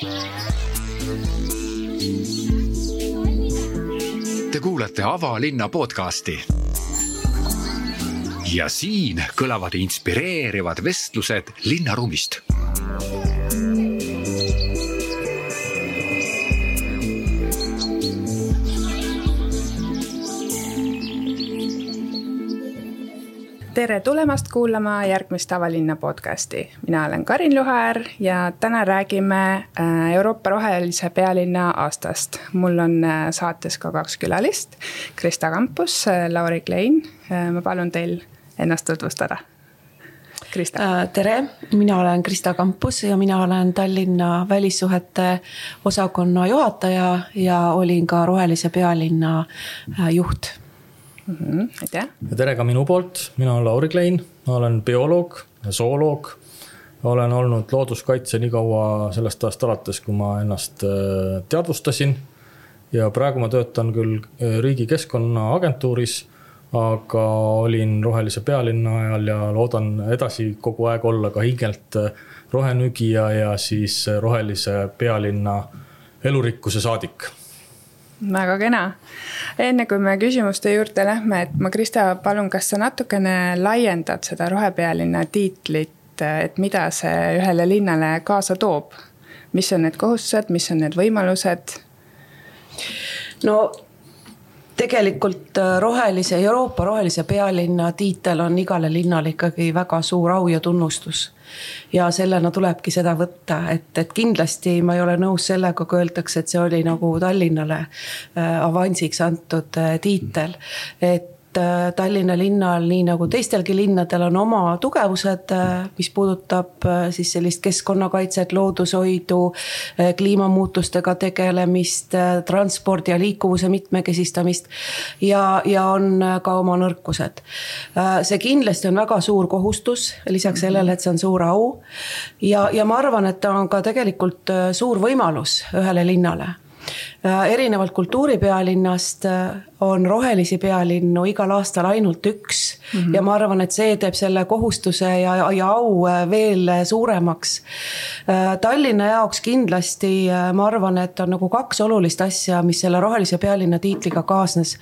Te kuulate Avalinna podcasti. ja siin kõlavad inspireerivad vestlused linnaruumist tere tulemast kuulama järgmist Avalinna podcasti. mina olen Karin Luhaäär ja täna räägime äh, Euroopa rohelise pealinna aastast. mul on äh, saates ka kaks külalist, Krista Kampus, äh, Lauri Klein. ma palun teil ennast tutvustada. Krista. tere, mina olen Krista Kampus ja mina olen Tallinna välissuhete osakonna juhataja ja olin ka Rohelise pealinna juht mm. -hmm, aitäh. ja tere ka minu poolt, mina olen Lauri Klein, ma olen bioloog ja zooloog. olen olnud looduskaitse nii kaua sellest ajast alates, kui ma ennast äh, teadvustasin. ja praegu ma töötan küll äh, Riigi Keskkonnaagentuuris, aga olin Rohelise pealinna ajal ja loodan edasi kogu aeg olla ka hingelt äh, rohenügija ja siis Rohelise pealinna elurikkuse saadik väga kena. enne kui me küsimuste juurde lähme, et ma, Krista, palun, kas sa natukene laiendad seda rohepealinna tiitlit, et mida see ühele linnale kaasa toob? mis on need kohustused, mis on need võimalused? no tegelikult äh, rohelise, Euroopa rohelise pealinna tiitel on igale linnale ikkagi väga suur au ja tunnustus ja sellena tulebki seda võtta, et, et kindlasti ma ei ole nõus sellega, kui öeldakse, et see oli nagu Tallinnale äh, avansiks antud äh, tiitel. et Tallinna linnal, nii nagu teistelgi linnadel, on oma tugevused, äh, mis puudutab äh, siis sellist keskkonnakaitset, loodushoidu, kliimamuutustega tegelemist, transpordi ja liikuvuse mitmekesistamist. ja, ja on ka oma nõrkused. see kindlasti on väga suur kohustus, lisaks sellele, et see on suur au. ja, ja ma arvan, et ta on ka tegelikult suur võimalus ühele linnale Äh, erinevalt kultuuripealinnast äh, on rohelisi pealinnu igal aastal ainult üks mm. -hmm. ja ma arvan, et see teeb selle kohustuse ja, ja au äh, veel suuremaks. Tallinna jaoks kindlasti ma arvan, et on nagu kaks olulist asja, mis selle rohelise pealinna tiitliga kaasnes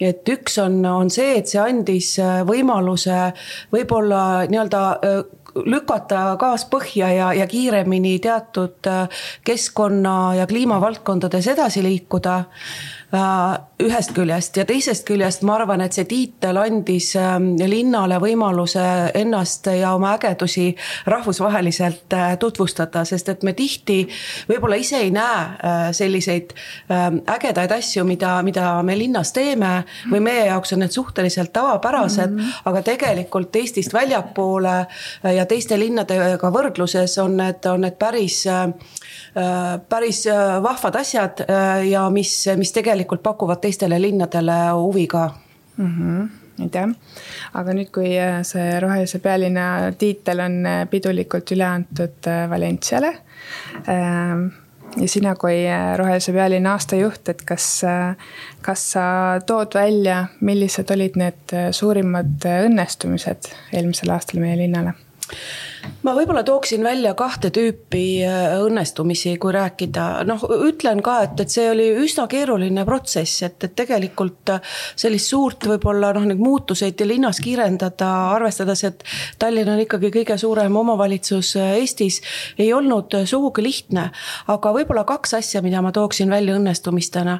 et üks on, on see, et see andis võimaluse võib-olla nii-öelda lükata gaas põhja ja, ja kiiremini teatud äh, keskkonna ja kliimavaldkondades edasi liikuda ühest küljest ja teisest küljest ma arvan, et see tiitel andis ähm, linnale võimaluse ennast ja oma ägedusi rahvusvaheliselt äh, tutvustada, sest et me tihti võib-olla ise ei näe äh, selliseid ähm, ägedaid asju, mida, mida me linnas teeme või meie jaoks on need suhteliselt tavapärased mm, -hmm. aga tegelikult Eestist väljapoole ja teiste linnadega võrdluses on need, on need päris Äh, päris äh, vahvad asjad äh, ja mis, mis tegelikult pakuvad teistele linnadele huvi ka mm. -hmm aitäh, aga nüüd, kui see rohelise pealinna tiitel on pidulikult üle antud Valenciale. ja sina kui rohelise pealinna aastajuht, et kas, kas sa tood välja, millised olid need suurimad õnnestumised eelmisel aastal meie linnale? Ma võib-olla tooksin välja kahte tüüpi äh, õnnestumisi, kui rääkida, noh, ütlen ka, et, et see oli üsna keeruline protsess, et, et tegelikult äh, sellist suurt võib-olla noh, neid muutuseid linnas kiirendada, arvestades, et Tallinn on ikkagi kõige suurem omavalitsus äh, Eestis, ei olnud sugugi lihtne. aga võib-olla kaks asja, mida ma tooksin välja õnnestumistena.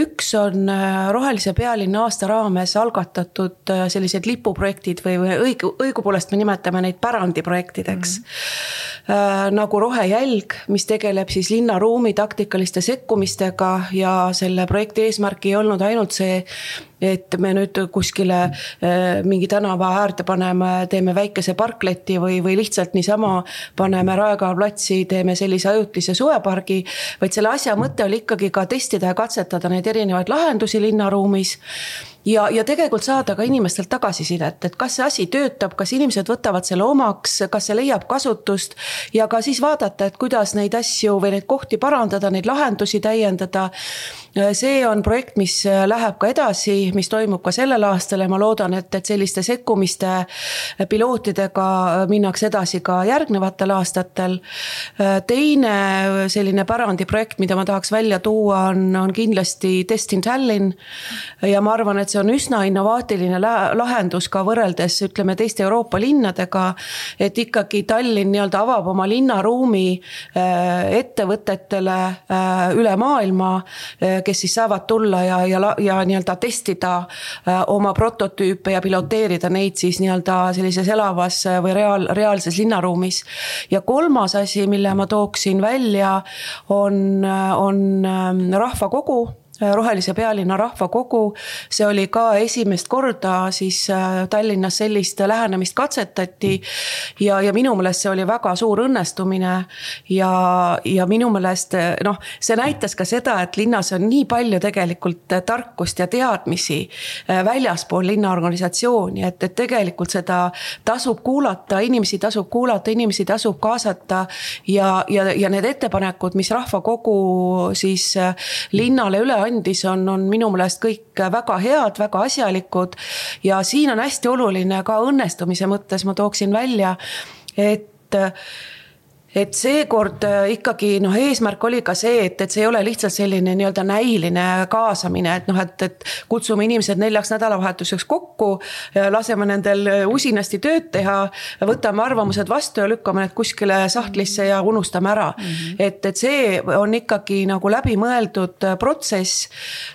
üks on Rohelise pealinna aasta raames algatatud sellised lipuprojektid või, või õigu, õigupoolest me nimetame neid pärandiprojektideks mm. -hmm. nagu Rohejälg, mis tegeleb siis linnaruumi taktikaliste sekkumistega ja selle projekti eesmärk ei olnud ainult see, et me nüüd kuskile äh, mingi tänava äärde paneme, teeme väikese parkleti või, või lihtsalt niisama paneme Raekoja platsi, teeme sellise ajutise suvepargi. vaid selle asja mõte oli ikkagi ka testida ja katsetada neid erinevaid lahendusi linnaruumis ja, ja tegelikult saada ka inimestelt tagasisidet, et kas see asi töötab, kas inimesed võtavad selle omaks, kas see leiab kasutust. ja ka siis vaadata, et kuidas neid asju või neid kohti parandada, neid lahendusi täiendada. See on projekt, mis läheb ka edasi, mis toimub ka sellel aastal ja ma loodan, et, et selliste sekkumiste pilootidega minnakse edasi ka järgnevatel aastatel. teine selline pärandiprojekt, mida ma tahaks välja tuua, on, on kindlasti Test in Tallinn. ja ma arvan, et see on üsna innovaatiline lahendus ka võrreldes ütleme teiste Euroopa linnadega. et ikkagi Tallinn nii-öelda avab oma linnaruumi äh, ettevõtetele äh, üle maailma, äh, kes siis saavad tulla ja, ja, ja nii-öelda testida oma prototüüpe ja piloteerida neid siis nii-öelda sellises elavas või reaal, reaalses linnaruumis. ja kolmas asi, mille ma tooksin välja, on, on rahvakogu Rohelise pealinna rahvakogu. see oli ka esimest korda siis äh, Tallinnas sellist lähenemist katsetati. ja, ja minu meelest see oli väga suur õnnestumine. ja, ja minu meelest noh, see näitas ka seda, et linnas on nii palju tegelikult tarkust ja teadmisi äh, väljaspool linnaorganisatsiooni, et, et tegelikult seda tasub kuulata, inimesi tasub kuulata, inimesi tasub kaasata. ja, ja, ja need ettepanekud, mis rahvakogu siis äh, linnale üle andis andis, on, on minu meelest kõik väga head, väga asjalikud. ja siin on hästi oluline ka õnnestumise mõttes ma tooksin välja, et et seekord äh, ikkagi noh, eesmärk oli ka see, et, et see ei ole lihtsalt selline nii-öelda näiline kaasamine, et noh, et, et kutsume inimesed neljaks nädalavahetuseks kokku. laseme nendel usinasti tööd teha, võtame arvamused vastu ja lükkame need kuskile sahtlisse ja unustame ära mm. -hmm. et, et see on ikkagi nagu läbimõeldud protsess.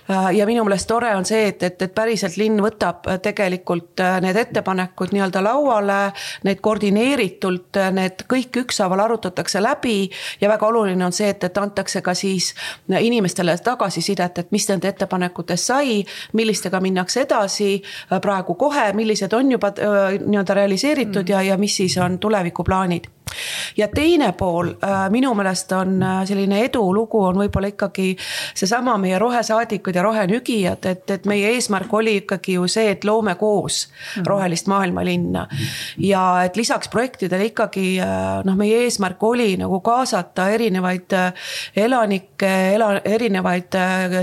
Äh, ja minu meelest tore on see, et, et, et päriselt linn võtab tegelikult äh, need ettepanekud nii-öelda lauale, need koordineeritult, need kõik ükshaaval arutatakse arutatakse läbi ja väga oluline on see, et, et antakse ka siis inimestele tagasisidet, et mis nende ettepanekutest sai, millistega minnakse edasi äh, praegu kohe, millised on juba äh, nii-öelda realiseeritud mm. ja, ja mis siis on tulevikuplaanid ja teine pool äh, minu meelest on selline edulugu on võib-olla ikkagi seesama meie rohesaadikud ja rohenügijad, et, et meie eesmärk oli ikkagi ju see, et loome koos mhm. rohelist maailmalinna. ja et lisaks projektidele ikkagi noh, meie eesmärk oli nagu kaasata erinevaid äh, elanikke, ela-, erinevaid äh,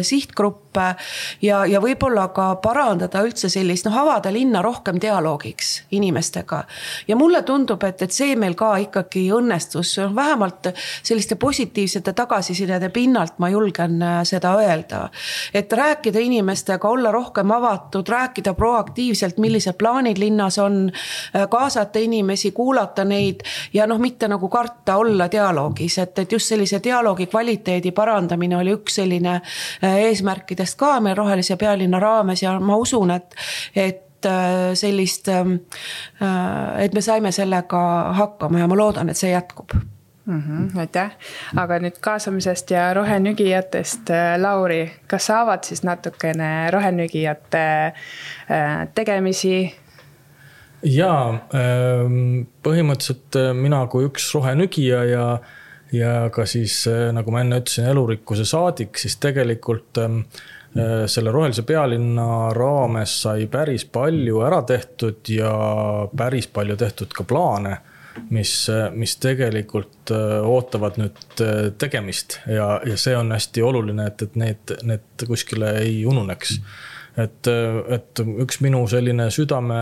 sihtgruppe ja, ja võib-olla ka parandada üldse sellist noh, avada linna rohkem dialoogiks inimestega. ja mulle tundub, et, et see meil ka ikkagi õnnestus, vähemalt selliste positiivsete tagasisidede pinnalt ma julgen äh, seda öelda. et rääkida inimestega, olla rohkem avatud, rääkida proaktiivselt, millised plaanid linnas on, kaasata inimesi, kuulata neid ja noh, mitte nagu karta olla dialoogis, et, et just sellise dialoogi kvaliteedi parandamine oli üks selline äh, eesmärkidest ka meil Rohelise pealinna raames ja ma usun, et, et äh, sellist, ähm, äh, et me saime sellega hakkama ja ma loodan, et see jätkub mm. -hmm, aitäh, aga nüüd kaasamisest ja rohenügijatest, Lauri, kas sa avad siis natukene rohenügijate tegemisi, jaa, ähm, põhimõtteliselt äh, mina kui üks rohenügija ja, ja ka siis äh, nagu ma enne ütlesin, elurikkuse saadik, siis tegelikult ähm, äh, selle rohelise pealinna raames sai päris palju ära tehtud ja päris palju tehtud ka plaane mis, mis tegelikult ootavad nüüd tegemist ja, ja see on hästi oluline, et, et need, need kuskile ei ununeks. et, et üks minu selline südame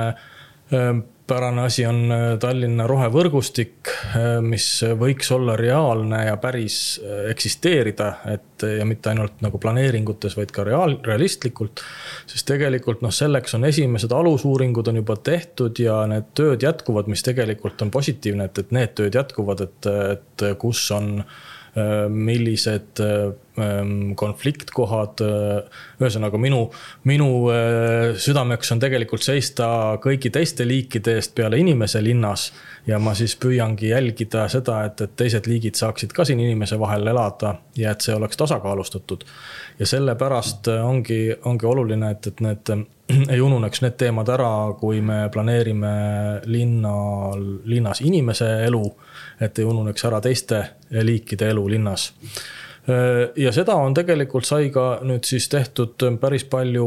pärane asi on äh, Tallinna rohevõrgustik, äh, mis võiks olla reaalne ja päris äh, eksisteerida, et ja mitte ainult nagu planeeringutes, vaid ka reaal, realistlikult. sest tegelikult noh, selleks on esimesed alusuuringud on juba tehtud ja need tööd jätkuvad, mis tegelikult on positiivne, et, et need tööd jätkuvad, et, et kus on millised Ähm, konfliktkohad. Äh, ühesõnaga minu, minu äh, südameks on tegelikult seista kõigi teiste liikide eest peale inimese linnas. ja ma siis püüangi jälgida seda, et, et teised liigid saaksid ka siin inimese vahel elada ja et see oleks tasakaalustatud. ja sellepärast ongi, ongi oluline, et, et need ei ununeks need teemad ära, kui me planeerime linnal, linnas inimese elu. Et ei ununeks ära teiste liikide elu linnas ja seda on tegelikult sai ka nüüd siis tehtud päris palju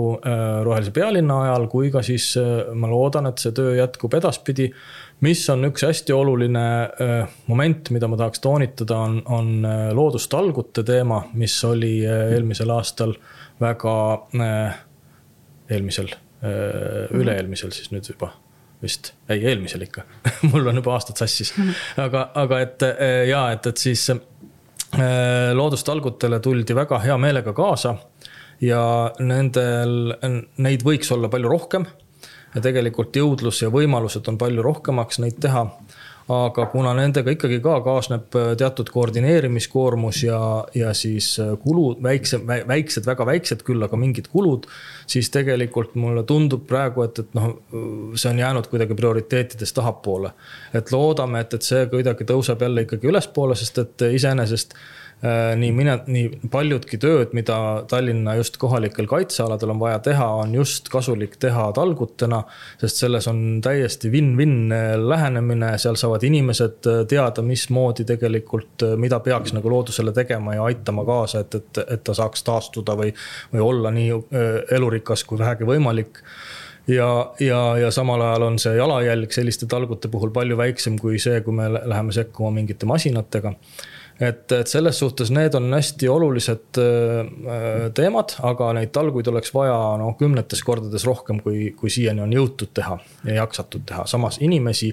Rohelise pealinna ajal, kui ka siis ma loodan, et see töö jätkub edaspidi. mis on üks hästi oluline moment, mida ma tahaks toonitada, on, on loodustalgute teema, mis oli eelmisel aastal väga, eelmisel, üle-eelmisel siis nüüd juba vist, ei eelmisel ikka. Mul on juba aastad sassis, aga, aga et ja et, et siis loodustalgutele tuldi väga hea meelega kaasa ja nendel, neid võiks olla palju rohkem. ja tegelikult jõudlus ja võimalused on palju rohkemaks neid teha aga kuna nendega ikkagi ka kaasneb äh, teatud koordineerimiskoormus ja, ja siis äh, kulud, väikse, väiksed, väga väiksed küll, aga mingid kulud, siis tegelikult mulle tundub praegu, et, et noh, see on jäänud kuidagi prioriteetidest tahapoole. et loodame, et, et see kuidagi tõuseb jälle ikkagi ülespoole, sest et iseenesest Äh, nii mina, nii paljudki tööd, mida Tallinna just kohalikel kaitsealadel on vaja teha, on just kasulik teha talgutena. sest selles on täiesti win-win lähenemine, seal saavad inimesed äh, teada, mismoodi tegelikult, äh, mida peaks nagu loodusele tegema ja aitama kaasa, et, et, et ta saaks taastuda või, või olla nii elurikas kui vähegi võimalik. Ja, ja, ja samal ajal on see jalajälg selliste talgute puhul palju väiksem kui see, kui me läheme sekkuma mingite masinatega et, et selles suhtes need on hästi olulised äh, teemad, aga neid talguid oleks vaja noh, kümnetes kordades rohkem, kui, kui siiani on jõutud teha ja jaksatud teha. samas inimesi,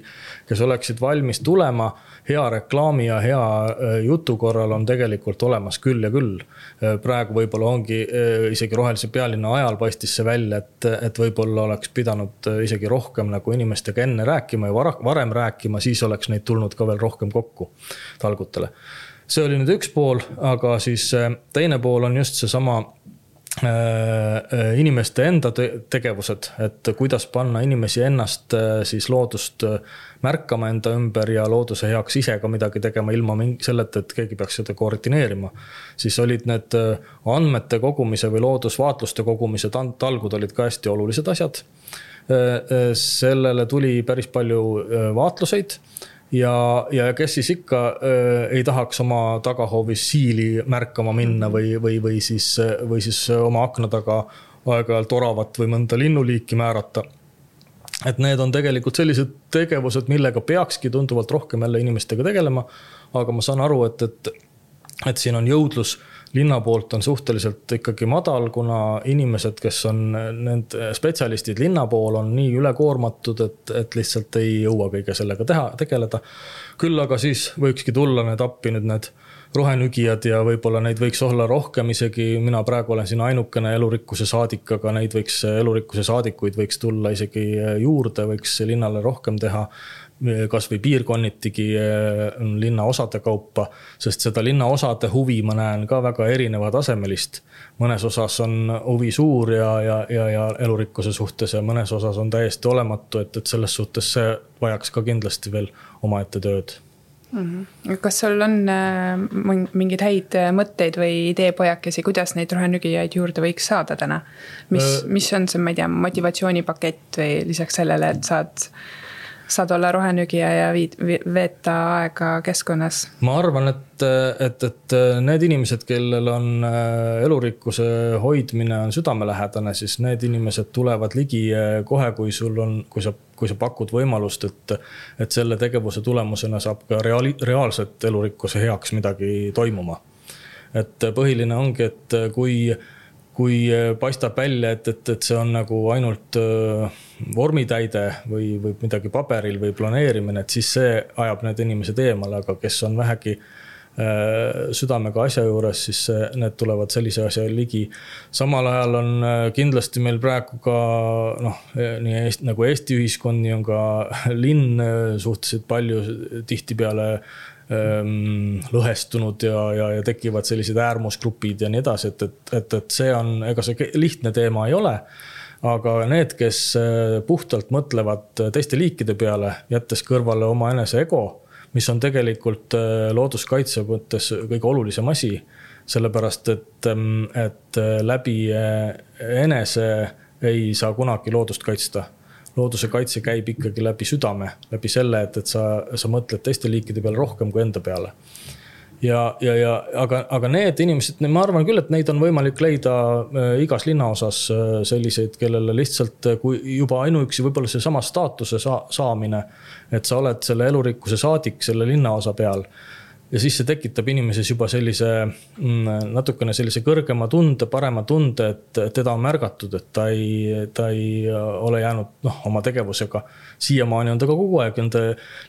kes oleksid valmis tulema hea reklaami ja hea äh, jutu korral on tegelikult olemas küll ja küll. Äh, praegu võib-olla ongi isegi rohelise pealinna ajal paistis see välja, et, et võib-olla oleks pidanud isegi rohkem nagu inimestega enne rääkima ja vara, varem rääkima, siis oleks neid tulnud ka veel rohkem kokku talgutele see oli nüüd üks pool, aga siis äh, teine pool on just seesama äh, äh, inimeste enda tegevused, et kuidas panna inimesi ennast siis loodust märkama enda ümber ja looduse heaks ise ka midagi tegema ilma mingi selleta, et keegi peaks seda koordineerima. siis olid need andmete kogumise või loodusvaatluste kogumise talgud olid ka hästi olulised asjad. sellele tuli päris palju vaatluseid ja, ja kes siis ikka äh, ei tahaks oma tagahoovis siili märkama minna või, või, või siis, või siis oma akna taga aeg-ajalt oravat või mõnda linnuliiki määrata. et need on tegelikult sellised tegevused, millega peakski tunduvalt rohkem jälle inimestega tegelema. aga ma saan aru, et, et, et siin on jõudlus linna poolt on suhteliselt ikkagi madal, kuna inimesed, kes on need spetsialistid linna pool, on nii ülekoormatud, et, et lihtsalt ei jõua kõige sellega teha, tegeleda. küll aga siis võikski tulla need appi nüüd need rohenügijad ja võib-olla neid võiks olla rohkem isegi, mina praegu olen siin ainukene elurikkuse saadik, aga neid võiks, elurikkuse saadikuid võiks tulla isegi juurde, võiks linnale rohkem teha kasvõi piirkonnitigi eh, linnaosade kaupa, sest seda linnaosade huvi ma näen ka väga erinevatasemelist. mõnes osas on huvi suur ja, ja, ja, ja elurikkuse suhtes ja mõnes osas on täiesti olematu, et, et selles suhtes see vajaks ka kindlasti veel omaette tööd mm. -hmm. kas sul on äh, mingeid häid äh, mõtteid või ideepojakesi, kuidas neid rohenügijaid juurde võiks saada täna? mis äh,, mis on see, ma ei tea, motivatsioonipakett või lisaks sellele, et saad saad olla rohenügija ja viid, veeta aega keskkonnas? ma arvan, et, et, et need inimesed, kellel on äh, elurikkuse hoidmine on südamelähedane, siis need inimesed tulevad ligi äh, kohe, kui sul on, kui sa, kui sa pakud võimalust, et, et selle tegevuse tulemusena saab ka reaali-, reaalselt elurikkuse heaks midagi toimuma. et põhiline ongi, et kui kui äh, paistab välja, et, et, et see on nagu ainult äh, vormitäide või, või midagi paberil või planeerimine, et siis see ajab need inimesed eemale, aga kes on vähegi äh, südamega asja juures, siis need tulevad sellise asja ligi. samal ajal on kindlasti meil praegu ka noh, nii Eesti, nagu Eesti ühiskond, nii on ka linn suhteliselt palju tihtipeale Ehm, lõhestunud ja, ja, ja tekivad sellised äärmusgrupid ja nii edasi, et, et, et, et see on, ega see lihtne teema ei ole. aga need, kes puhtalt mõtlevad teiste liikide peale, jättes kõrvale omaenese ego, mis on tegelikult eh, looduskaitse mõttes kõige olulisem asi sellepärast et, ehm, et eh, läbi enese ei saa kunagi loodust kaitsta looduse kaitse käib ikkagi läbi südame, läbi selle, et, et sa, sa mõtled teiste liikide peale rohkem kui enda peale. Ja, ja, ja aga, aga need inimesed, ma arvan küll, et neid on võimalik leida äh, igas linnaosas äh, selliseid, kellele lihtsalt, äh, kui juba ainuüksi võib-olla seesama staatuse saa, saamine. et sa oled selle elurikkuse saadik selle linnaosa peal. ja siis see tekitab inimeses juba sellise mm, natukene sellise kõrgema tunde, parema tunde, et teda on märgatud, et ta ei, ta ei ole jäänud noh, oma tegevusega. siiamaani on ta ka kogu aeg nende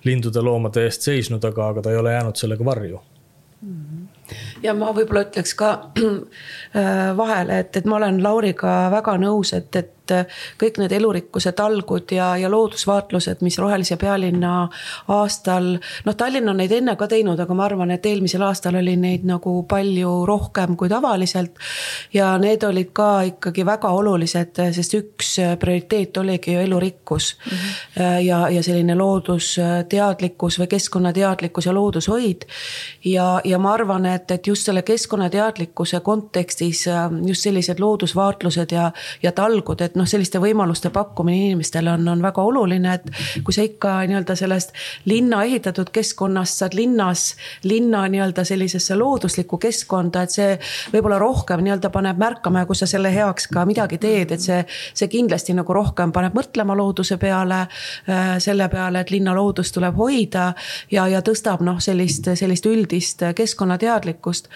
lindude, loomade eest seisnud, aga, aga ta ei ole jäänud sellega varju ja ma võib-olla ütleks ka äh, vahele, et, et ma olen Lauriga väga nõus, et, et et kõik need elurikkuse talgud ja, ja loodusvaatlused, mis Rohelise pealinna aastal. noh, Tallinn on neid enne ka teinud, aga ma arvan, et eelmisel aastal oli neid nagu palju rohkem kui tavaliselt. ja need olid ka ikkagi väga olulised, sest üks prioriteet oligi ju elurikkus mm. -hmm. ja, ja selline loodusteadlikkus või keskkonnateadlikkus ja loodushoid. ja, ja ma arvan, et, et just selle keskkonnateadlikkuse kontekstis just sellised loodusvaatlused ja, ja talgud, et noh, selliste võimaluste pakkumine inimestele on, on väga oluline, et kui sa ikka nii-öelda sellest linna ehitatud keskkonnast saad linnas, linna nii-öelda sellisesse looduslikku keskkonda, et see võib-olla rohkem nii-öelda paneb märkama ja kui sa selle heaks ka midagi teed, et see, see kindlasti nagu rohkem paneb mõtlema looduse peale, äh, selle peale, et linna loodust tuleb hoida ja, ja tõstab noh, sellist, sellist üldist keskkonnateadlikkust.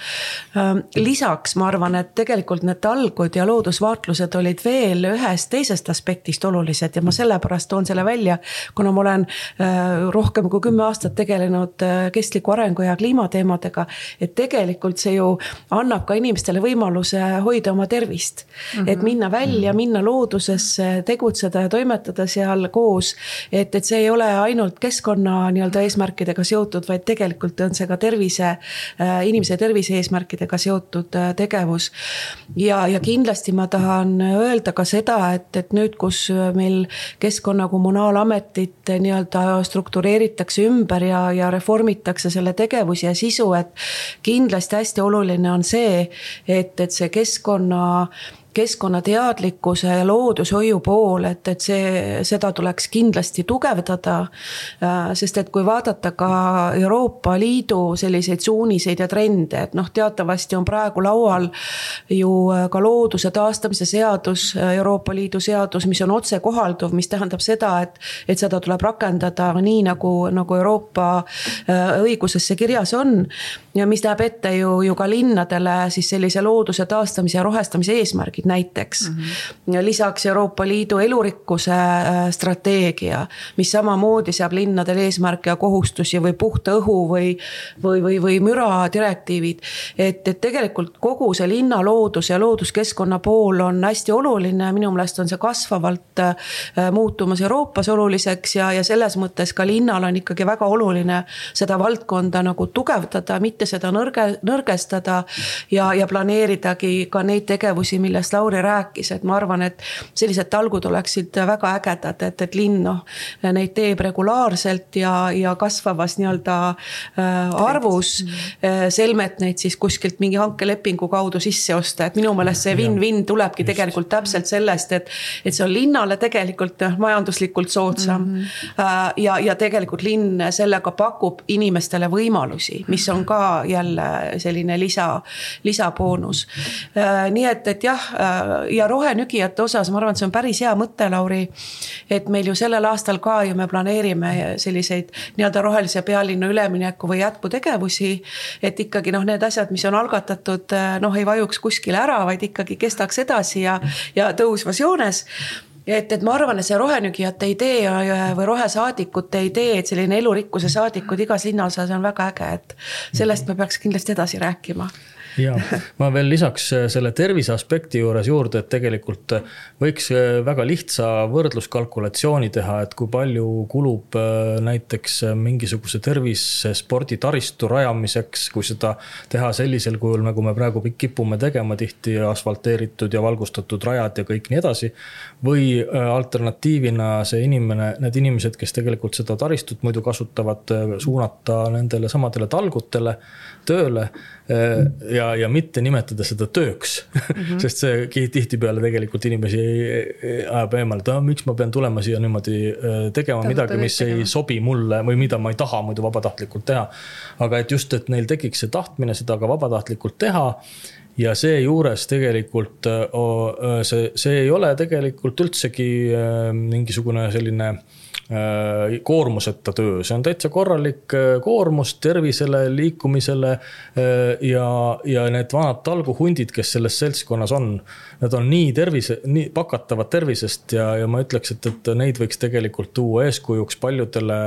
Ähm, lisaks ma arvan, et tegelikult need talgud ja loodusvaatlused olid veel ühe ühest teisest aspektist olulised ja ma sellepärast toon selle välja, kuna ma olen äh, rohkem kui kümme aastat tegelenud äh, kestliku arengu ja kliimateemadega. et tegelikult see ju annab ka inimestele võimaluse hoida oma tervist mm. -hmm. et minna välja, minna loodusesse, tegutseda ja toimetada seal koos. et, et see ei ole ainult keskkonna nii-öelda eesmärkidega seotud, vaid tegelikult on see ka tervise, äh, inimese tervise eesmärkidega seotud tegevus. ja, ja kindlasti ma tahan öelda ka seda, et, et nüüd, kus meil keskkonna kommunaalametit nii-öelda struktureeritakse ümber ja, ja reformitakse selle tegevusi ja sisu, et kindlasti hästi oluline on see, et, et see keskkonna keskkonnateadlikkuse ja loodushoiu pool, et, et see, seda tuleks kindlasti tugevdada. Äh, sest et kui vaadata ka Euroopa Liidu selliseid suuniseid ja trende, et noh, teatavasti on praegu laual ju äh, ka looduse taastamise seadus, äh, Euroopa Liidu seadus, mis on otsekohalduv, mis tähendab seda, et, et seda tuleb rakendada nii nagu, nagu Euroopa õiguses see kirjas on. Ja mis näeb ette ju, ju ka linnadele siis sellise looduse taastamise ja rohestamise eesmärgid näiteks mm. -hmm. lisaks Euroopa Liidu elurikkuse äh, strateegia, mis samamoodi seab linnadele eesmärke ja kohustusi või puhta õhu või, või, või, või müra direktiivid. et, et tegelikult kogu see linna loodus ja looduskeskkonna pool on hästi oluline, minu meelest on see kasvavalt äh, muutumas Euroopas oluliseks ja, ja selles mõttes ka linnal on ikkagi väga oluline seda valdkonda nagu tugevdada, mitte seda nõrge, nõrgestada ja, ja planeeridagi ka neid tegevusi, millest Lauri rääkis, et ma arvan, et sellised talgud oleksid väga ägedad, et, et linn noh, neid teeb regulaarselt ja, ja kasvavas nii-öelda äh, arvus äh,. selmet neid siis kuskilt mingi hankelepingu kaudu sisse osta, et minu meelest see win-win tulebki tegelikult täpselt sellest, et, et see on linnale tegelikult noh, majanduslikult soodsam mm. -hmm. ja, ja tegelikult linn sellega pakub inimestele võimalusi, mis on ka jälle selline lisa, lisaboonus. Äh, nii et, et jah Äh, ja rohenügijate osas ma arvan, et see on päris hea mõte, Lauri. et meil ju sellel aastal ka ju me planeerime selliseid nii-öelda rohelise pealinna ülemineku või jätkutegevusi. et ikkagi noh, need asjad, mis on algatatud, äh, noh ei vajuks kuskile ära, vaid ikkagi kestaks edasi ja, ja tõusvas joones et, et ma arvan, et see rohenügijate idee või rohesaadikute idee, et selline elurikkuse saadikud igas linnaosas on väga äge, et sellest me peaks kindlasti edasi rääkima ja ma veel lisaks äh, selle tervise aspekti juures juurde, et tegelikult äh, võiks äh, väga lihtsa võrdluskalkulatsiooni teha, et kui palju kulub näiteks mingisuguse tervisesporditaristu rajamiseks, kui seda teha sellisel kujul, nagu me praegu kipume tegema tihti asfalteeritud ja valgustatud rajad ja kõik nii edasi. või alternatiivina see inimene, need inimesed, kes tegelikult seda taristut muidu kasutavad, suunata nendele samadele talgutele tööle. Ja, ja mitte nimetada seda tööks mm, -hmm. sest see tihtipeale tegelikult inimesi ajab eemale, et miks ma pean tulema siia niimoodi tegema Tõdda midagi, mis tegema. ei sobi mulle või mida ma ei taha muidu vabatahtlikult teha. aga et just, et neil tekiks see tahtmine seda ka vabatahtlikult teha ja seejuures tegelikult see, see ei ole tegelikult üldsegi mingisugune selline Äh, koormuseta töö, see on täitsa korralik äh, koormus tervisele, liikumisele. Äh, ja, ja need vanad talguhundid, kes selles seltskonnas on, nad on nii tervise, nii pakatavad tervisest ja, ja ma ütleks, et, et neid võiks tegelikult tuua eeskujuks paljudele,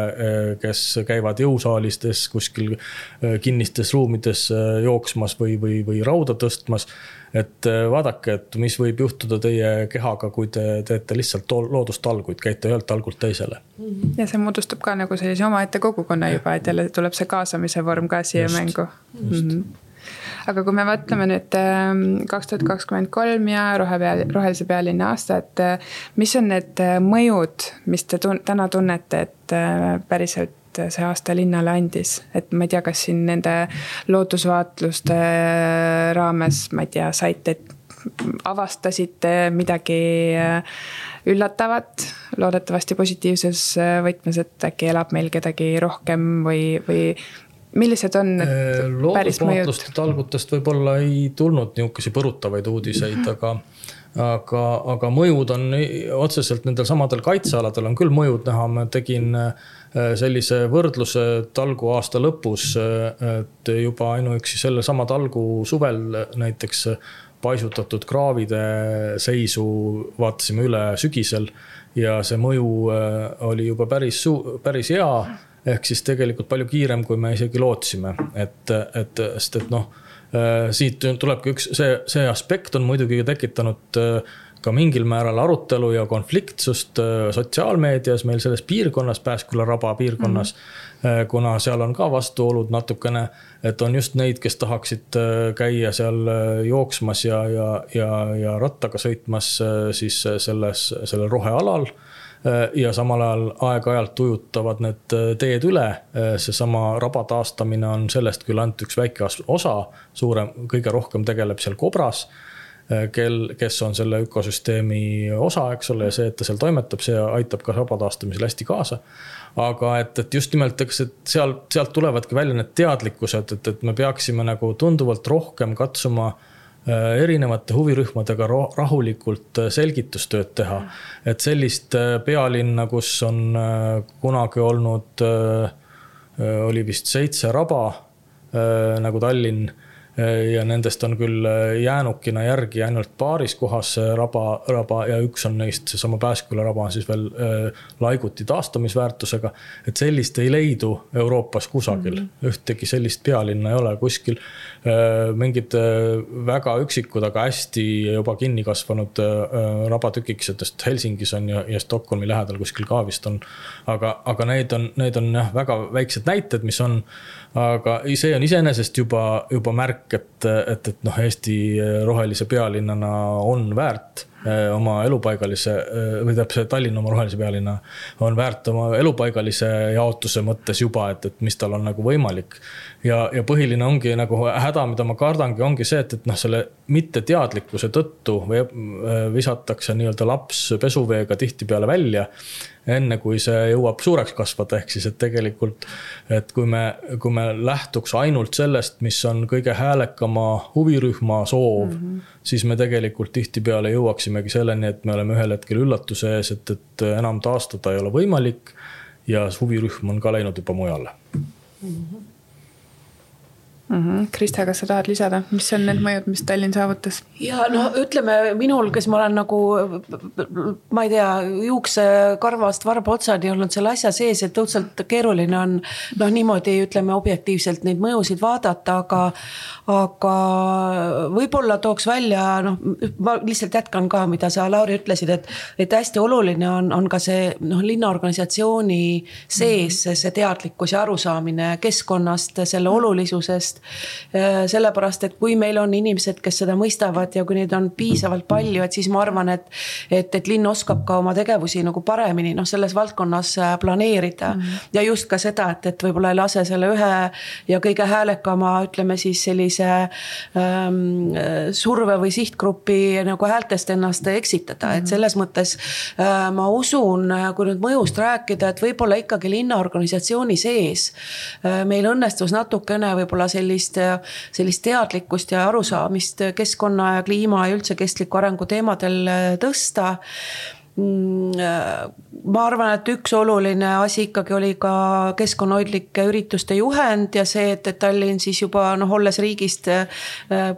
kes käivad jõusaalistes kuskil kinnistes ruumides jooksmas või, või, või rauda tõstmas et äh, vaadake, et mis võib juhtuda teie kehaga, kui te teete lihtsalt loodustalguid, käite ühelt talgult teisele. ja see moodustab ka nagu sellise omaette kogukonna juba, et jälle tuleb see kaasamise vorm ka siia just, mängu. Mm -hmm aga kui me mõtleme nüüd ähm, kaks tuhat kakskümmend kolm ja rohepea, rohelise pealinna aasta, et äh, mis on need äh, mõjud, mis te tun-, täna tunnete, et päriselt see aasta linnale andis, et ma ei tea, kas siin nende loodusvaatluste raames, ma ei tea, saite, avastasite midagi äh, üllatavat, loodetavasti positiivses äh, võtmes, et äkki elab meil kedagi rohkem või, või millised on need äh, päris mõjud? loodusvaatluste talgutest võib-olla ei tulnud niisuguseid põrutavaid uudiseid, aga aga, aga mõjud on otseselt nendel samadel kaitsealadel on küll mõjud näha, ma tegin äh, sellise võrdluse talgu aasta lõpus, äh, et juba ainuüksi sellesama talgu suvel näiteks paisutatud kraavide seisu vaatasime üle sügisel ja see mõju äh, oli juba päris, päris hea. Ehk siis tegelikult palju kiirem, kui me isegi lootsime, et, et, sest et noh Äh, siit tulebki üks, see, see aspekt on muidugi tekitanud äh, ka mingil määral arutelu ja konfliktsust äh, sotsiaalmeedias meil selles piirkonnas, Pääsküla raba piirkonnas mm. -hmm. kuna seal on ka vastuolud natukene, et on just neid, kes tahaksid käia seal jooksmas ja, ja, ja, ja rattaga sõitmas siis selles, sellel rohealal Äh, ja samal ajal aeg-ajalt ujutavad need äh, teed üle. Äh, seesama raba taastamine on sellest küll ainult üks väike osa, suurem, kõige rohkem tegeleb seal kobras kel, kes on selle ökosüsteemi osa, eks ole, ja see, et ta seal toimetab, see aitab ka raba taastamisel hästi kaasa. aga et, et just nimelt, eks, et seal, sealt tulevadki välja need teadlikkused, et, et me peaksime nagu tunduvalt rohkem katsuma äh, Äh, erinevate huvirühmadega rahulikult äh, selgitustööd teha. et sellist äh, pealinna, kus on kunagi olnud, oli vist seitse raba nagu Tallinn Äh, ja nendest on küll äh, jäänukina järgi ainult paaris kohas raba, raba ja üks on neist, seesama Pääsküla raba on siis veel äh, laiguti taastamisväärtusega. et sellist ei leidu Euroopas kusagil mm, -hmm. ühtegi sellist pealinna ei ole kuskil. mingid väga üksikud, aga hästi juba kinni kasvanud rabatükikesed Helsingis on ja, ja Stockholmi lähedal kuskil ka vist on. aga, aga need on, need on jah, väga väiksed näited, mis on aga see on iseenesest juba, juba märk, et, et, et noh, Eesti rohelise pealinnana on väärt oma elupaigalise eh, või täpselt Tallinna oma rohelise pealinna on väärt oma elupaigalise jaotuse mõttes juba, et, et mis tal on nagu võimalik. ja, ja põhiline ongi nagu häda, mida ma kardangi, ongi see, et, et noh, selle mitteteadlikkuse tõttu või eh, visatakse nii-öelda laps pesuveega tihtipeale välja enne kui see jõuab suureks kasvada, ehk siis, et tegelikult, et kui me, kui me lähtuks ainult sellest, mis on kõige häälekama huvirühma soov mm, -hmm. Siis me tegelikult tihtipeale jõuaksimegi selleni, et me oleme ühel hetkel üllatuse ees, et, et enam taastada ei ole võimalik ja huvirühm on ka läinud juba mujale mm. -hmm mm. -hmm. Krista, kas sa tahad lisada, mis on need mõjud, mis Tallinn saavutas? ja no ütleme minul, kes ma olen nagu, ma ei tea, juuksekarvast varba otsani olnud selle asja sees, et õudselt keeruline on noh, niimoodi ütleme objektiivselt neid mõjusid vaadata, aga aga võib-olla tooks välja, noh, ma lihtsalt jätkan ka, mida sa, Lauri, ütlesid, et, et hästi oluline on, on ka see noh, linnaorganisatsiooni sees mm -hmm. see teadlikkus ja arusaamine keskkonnast, selle olulisusest niitmist. sellepärast, et kui meil on inimesed, kes seda mõistavad ja kui neid on piisavalt palju, et siis ma arvan, et, et, et linn oskab ka oma tegevusi nagu paremini noh, selles valdkonnas planeerida mm. -hmm. ja just ka seda, et, et võib-olla ei lase selle ühe ja kõige häälekama, ütleme siis sellise ähm, surve või sihtgrupi nagu häältest ennast eksitada et mhm. selles mõttes äh, ma usun, kui nüüd mõjust rääkida, et võib-olla ikkagi linnaorganisatsiooni sees äh, meil õnnestus natukene võib-olla sellist, sellist teadlikkust ja arusaamist keskkonna ja kliima ja üldse kestliku arengu teemadel äh, tõsta ma arvan, et üks oluline asi ikkagi oli ka keskkonnahoidlike ürituste juhend ja see, et, et Tallinn siis juba noh, olles riigist äh,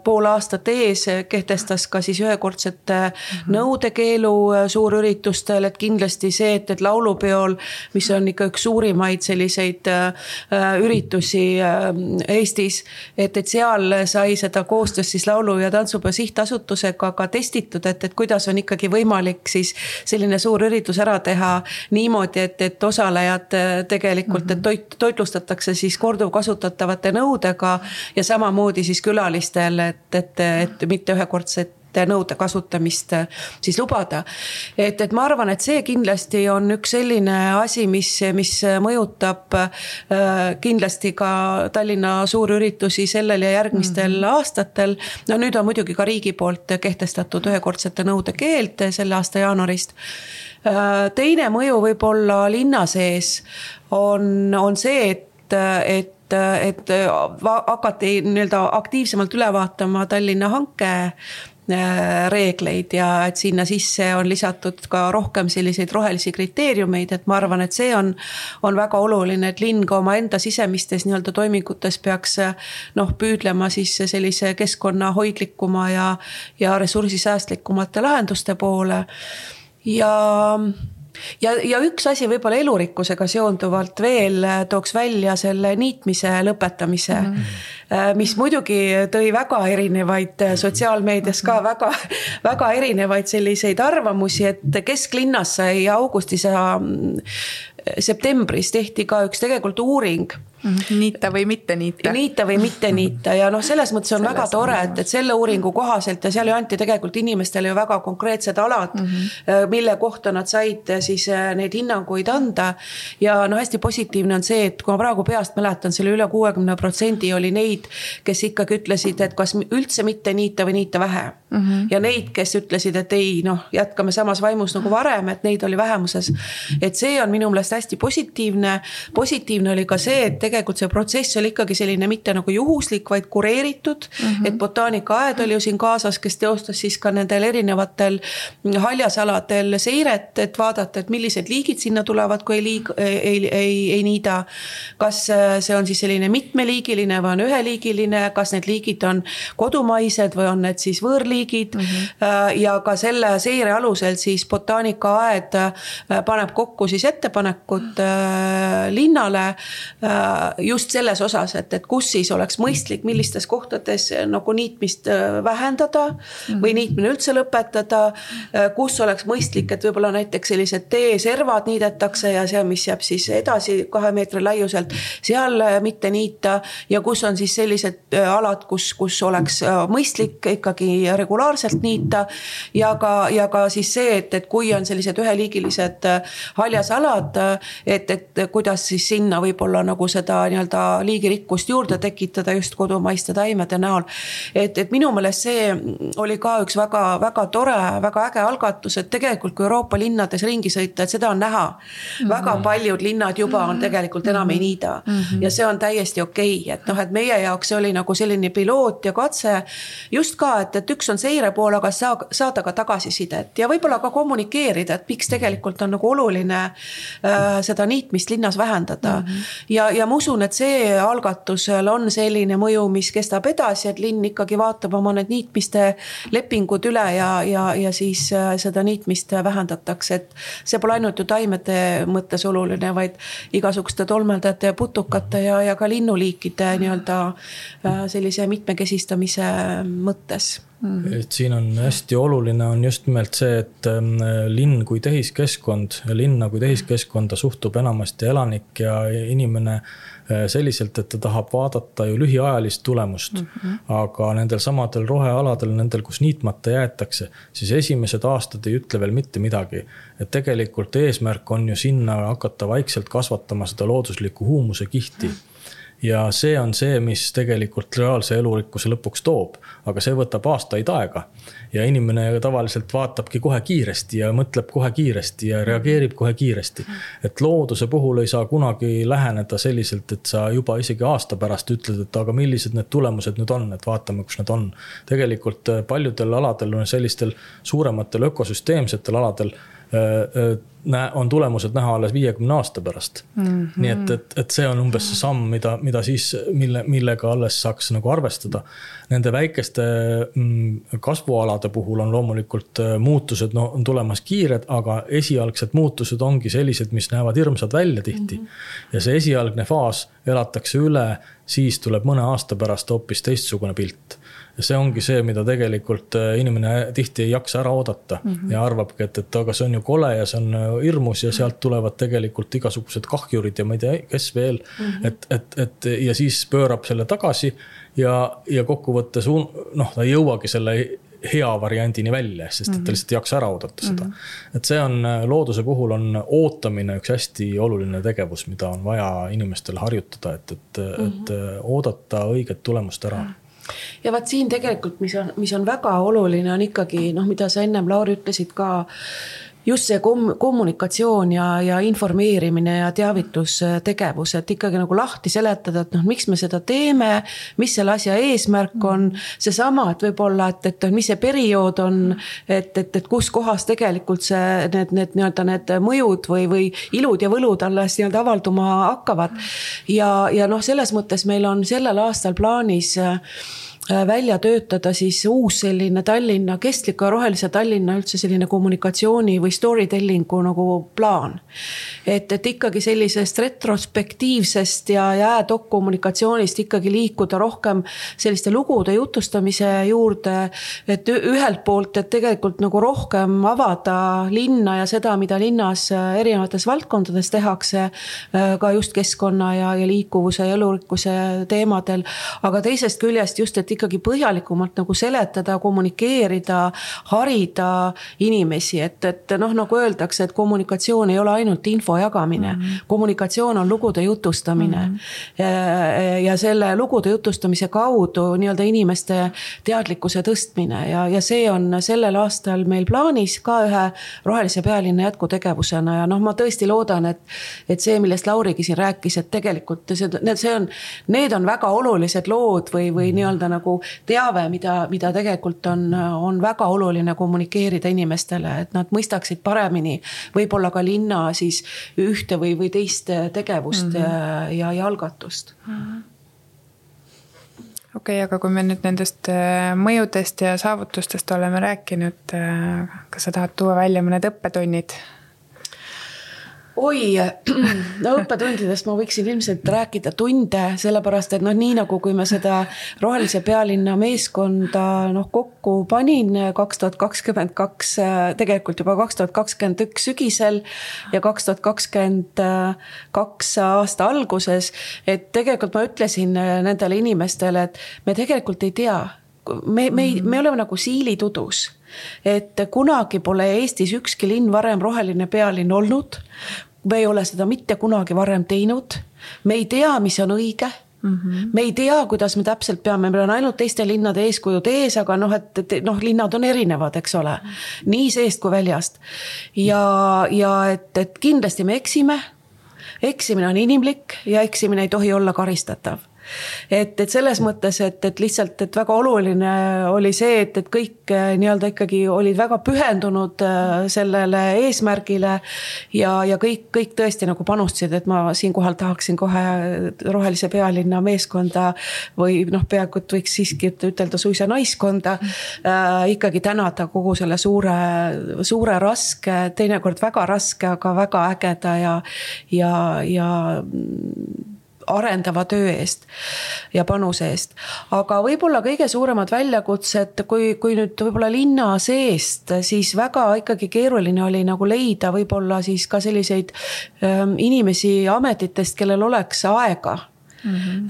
pool aastat ees, kehtestas ka siis ühekordsete mm -hmm. nõudekeelu äh, suurüritustel, et kindlasti see, et, et laulupeol, mis on ikka üks suurimaid selliseid üritusi Eestis, et, et seal sai seda koostöös siis laulu- ja tantsupeo sihtasutusega ka testitud, et, et kuidas on ikkagi võimalik siis selline suur üritus ära teha niimoodi, et, et osalejad äh, tegelikult mm, -hmm. et toit, toitlustatakse siis korduvkasutatavate nõudega ja samamoodi siis külalistel, et, et, et mitte ühekordset nõude kasutamist äh, siis lubada. et, et ma arvan, et see kindlasti on üks selline asi, mis, mis mõjutab äh, kindlasti ka Tallinna suurüritusi sellel ja järgmistel mm -hmm. aastatel. no nüüd on muidugi ka riigi poolt kehtestatud ühekordsete nõude keeld selle aasta jaanuarist äh, teine mõju võib-olla linna sees on, on see, et, et et hakati nii-öelda aktiivsemalt üle vaatama Tallinna hanke reegleid ja et sinna sisse on lisatud ka rohkem selliseid rohelisi kriteeriumeid, et ma arvan, et see on, on väga oluline, et linn ka omaenda sisemistes nii-öelda toimingutes peaks noh, püüdlema siis sellise keskkonnahoidlikuma ja, ja ressursisäästlikumate lahenduste poole ja ja, ja üks asi võib-olla elurikkusega seonduvalt veel tooks välja selle niitmise lõpetamise mm. -hmm. Mis muidugi tõi väga erinevaid äh, sotsiaalmeedias ka väga, väga erinevaid selliseid arvamusi, et kesklinnas sai augustis ja mm, septembris tehti ka üks tegelikult uuring. Niita või mitte niita. niita või mitte niita ja noh, selles mõttes on selles väga tore, et, et selle uuringu kohaselt ja seal ju anti tegelikult inimestele ju väga konkreetsed alad mm, -hmm. mille kohta nad said äh, siis äh, neid hinnanguid anda. ja noh, hästi positiivne on see, et kui ma praegu peast mäletan, selle üle kuuekümne protsendi oli neid, kes ikkagi ütlesid, et kas üldse mitte niita või niita vähe mm. -hmm. ja neid, kes ütlesid, et ei noh, jätkame samas vaimus nagu varem, et neid oli vähemuses. et see on minu meelest hästi positiivne. positiivne oli ka see, et tegelikult see protsess oli ikkagi selline mitte nagu juhuslik, vaid kureeritud mm. -hmm. et botaanikaaed oli ju siin kaasas, kes teostas siis ka nendel erinevatel haljasaladel seiret, et vaadata, et millised liigid sinna tulevad, kui ei liig-, ei, ei, ei, ei niida. kas see on siis selline mitmeliigiline või on üheliigiline, kas need liigid on kodumaised või on need siis võõrliigid mm. -hmm. ja ka selle seire alusel siis botaanikaaed äh, paneb kokku siis ettepanekud äh, linnale just selles osas, et, et kus siis oleks mõistlik, millistes kohtades eh, nagu niitmist eh, vähendada või niitmine üldse lõpetada. Eh, kus oleks mõistlik, et võib-olla näiteks sellised teeservad niidetakse ja see, mis jääb siis edasi kahe meetri laiuselt, seal mitte niita. ja kus on siis sellised alad, kus, kus oleks mõistlik ikkagi regulaarselt niita. ja ka, ja ka siis see, et, et kui on sellised üheliigilised haljasalad, et, et kuidas siis sinna võib-olla nagu seda nii-öelda liigirikkust juurde tekitada just kodumaiste taimede näol. et, et minu meelest see oli ka üks väga-väga tore, väga äge algatus, et tegelikult kui Euroopa linnades ringi sõita, et seda on näha mm. -hmm. väga paljud linnad juba on tegelikult enam ei niida mm -hmm. ja see on täiesti okei okay., et noh, et meie jaoks see oli nagu selline piloot ja katse. just ka, et, et üks on seire pool, aga saa, saada ka tagasisidet ja võib-olla ka kommunikeerida, et miks tegelikult on nagu oluline äh, seda niitmist linnas vähendada mm. -hmm. ja, ja ma usun, et see algatusel on selline mõju, mis kestab edasi, et linn ikkagi vaatab oma need niitmiste lepingud üle ja, ja, ja siis äh, seda niitmist vähendatakse, et see pole ainult ju taimede mõttes oluline, vaid igasuguste tolmeldajate ja putukate ja, ja ka linnuliikide nii-öelda äh, sellise mitmekesistamise mõttes. Mm. et siin on hästi oluline on just nimelt see, et ähm, linn kui tehiskeskkond ja linna kui tehiskeskkonda suhtub enamasti elanik ja inimene selliselt, et ta tahab vaadata ju lühiajalist tulemust mm. -hmm. aga nendel samadel rohealadel, nendel, kus niitmata jäetakse, siis esimesed aastad ei ütle veel mitte midagi. et tegelikult eesmärk on ju sinna hakata vaikselt kasvatama seda looduslikku huumuse kihti mm. -hmm ja see on see, mis tegelikult reaalse elurikkuse lõpuks toob, aga see võtab aastaid aega. Ja inimene tavaliselt vaatabki kohe kiiresti ja mõtleb kohe kiiresti ja reageerib kohe kiiresti. et looduse puhul ei saa kunagi läheneda selliselt, et sa juba isegi aasta pärast ütled, et aga millised need tulemused nüüd on, et vaatame, kus need on. tegelikult paljudel aladel, sellistel suurematel ökosüsteemsetel aladel Äh, äh, on tulemused näha alles viiekümne aasta pärast mm. -hmm. nii et, et, et see on umbes see samm, mida, mida siis, mille, millega alles saaks nagu arvestada. Nende väikeste mm, kasvualade puhul on loomulikult äh, muutused, no on tulemas kiired, aga esialgsed muutused ongi sellised, mis näevad hirmsad välja tihti mm. -hmm. ja see esialgne faas elatakse üle, siis tuleb mõne aasta pärast hoopis teistsugune pilt ja see ongi see, mida tegelikult äh, inimene tihti ei jaksa ära oodata mm -hmm. ja arvabki, et, et aga see on ju kole ja see on äh, hirmus ja sealt tulevad tegelikult igasugused kahjurid ja ma ei tea, kes veel mm. -hmm. et, et, et ja siis pöörab selle tagasi ja, ja kokkuvõttes noh, ta ei jõuagi selle hea variandini välja, sest et ta mhm. lihtsalt ei jaksa ära oodata seda mm. -hmm. et see on, äh, looduse puhul on ootamine üks hästi oluline tegevus, mida on vaja inimestel harjutada, et, et mm, -hmm. et oodata õiget tulemust ära ja vaat siin tegelikult, mis on, mis on väga oluline, on ikkagi noh, mida sa ennem, Lauri, ütlesid ka just see kom-, kommunikatsioon ja, ja informeerimine ja teavitustegevus, et ikkagi nagu lahti seletada, et noh, miks me seda teeme, mis selle asja eesmärk on. seesama, et võib-olla, et, et mis see periood on, et, et, et kus kohas tegelikult see, need, need nii-öelda need mõjud või, või ilud ja võlud alles nii-öelda avalduma hakkavad. ja, ja noh, selles mõttes meil on sellel aastal plaanis äh, Äh, välja töötada siis uus selline Tallinna, kestliku ja rohelise Tallinna üldse selline kommunikatsiooni või story telling'u nagu plaan. et, et ikkagi sellisest retrospektiivsest ja jäädokk-kommunikatsioonist ikkagi liikuda rohkem selliste lugude jutustamise juurde. et ühelt poolt, et tegelikult nagu rohkem avada linna ja seda, mida linnas äh, erinevates valdkondades tehakse. Äh, ka just keskkonna ja, ja liikuvuse ja elurikkuse teemadel, aga teisest küljest just, et ikkagi põhjalikumalt nagu seletada, kommunikeerida, harida inimesi, et, et noh, nagu öeldakse, et kommunikatsioon ei ole ainult info jagamine mm. -hmm. kommunikatsioon on lugude jutustamine mm. -hmm. Ja, ja selle lugude jutustamise kaudu nii-öelda inimeste teadlikkuse tõstmine ja, ja see on sellel aastal meil plaanis ka ühe rohelise pealinna jätkutegevusena ja noh, ma tõesti loodan, et, et see, millest Laurigi siin rääkis, et tegelikult see, see on, need on väga olulised lood või, või nii-öelda nagu nagu teave, mida, mida tegelikult on, on väga oluline kommunikeerida inimestele, et nad mõistaksid paremini võib-olla ka linna siis ühte või, või teist tegevust mm -hmm. ja, ja algatust mm. -hmm okei okay,, aga kui me nüüd nendest äh, mõjudest ja saavutustest oleme rääkinud, äh, kas sa tahad tuua välja mõned õppetunnid oi, no õppetundidest ma võiksin ilmselt rääkida tunde, sellepärast et noh, nii nagu kui me seda Rohelise pealinna meeskonda noh, kokku panin kaks tuhat kakskümmend kaks, tegelikult juba kaks tuhat kakskümmend üks sügisel ja kaks tuhat kakskümmend kaks aasta alguses, et tegelikult ma ütlesin nendele inimestele, et me tegelikult ei tea, me, me ei, me oleme nagu siilitudus et kunagi pole Eestis ükski linn varem roheline pealinn olnud me ei ole seda mitte kunagi varem teinud. me ei tea, mis on õige Mm -hmm. me ei tea, kuidas me täpselt peame, meil on ainult teiste linnade eeskujud ees, aga noh, et, et noh, linnad on erinevad, eks ole. nii seest kui väljast. ja, ja et, et kindlasti me eksime. eksimine on inimlik ja eksimine ei tohi olla karistatav et, et selles mõttes, et, et lihtsalt, et väga oluline oli see, et, et kõik eh, nii-öelda ikkagi olid väga pühendunud eh, sellele eesmärgile. ja, ja kõik, kõik tõesti nagu panustasid, et ma siinkohal tahaksin kohe Rohelise pealinna meeskonda või noh, peaaegu et võiks siiski ütelda suisa naiskonda äh,. ikkagi tänada kogu selle suure, suure raske, teinekord väga raske, aga väga ägeda ja, ja, ja arendava töö eest ja panuse eest. aga võib-olla kõige suuremad väljakutsed, kui, kui nüüd võib-olla linna seest, siis väga ikkagi keeruline oli nagu leida võib-olla siis ka selliseid ähm, inimesi ametitest, kellel oleks aega Mm -hmm.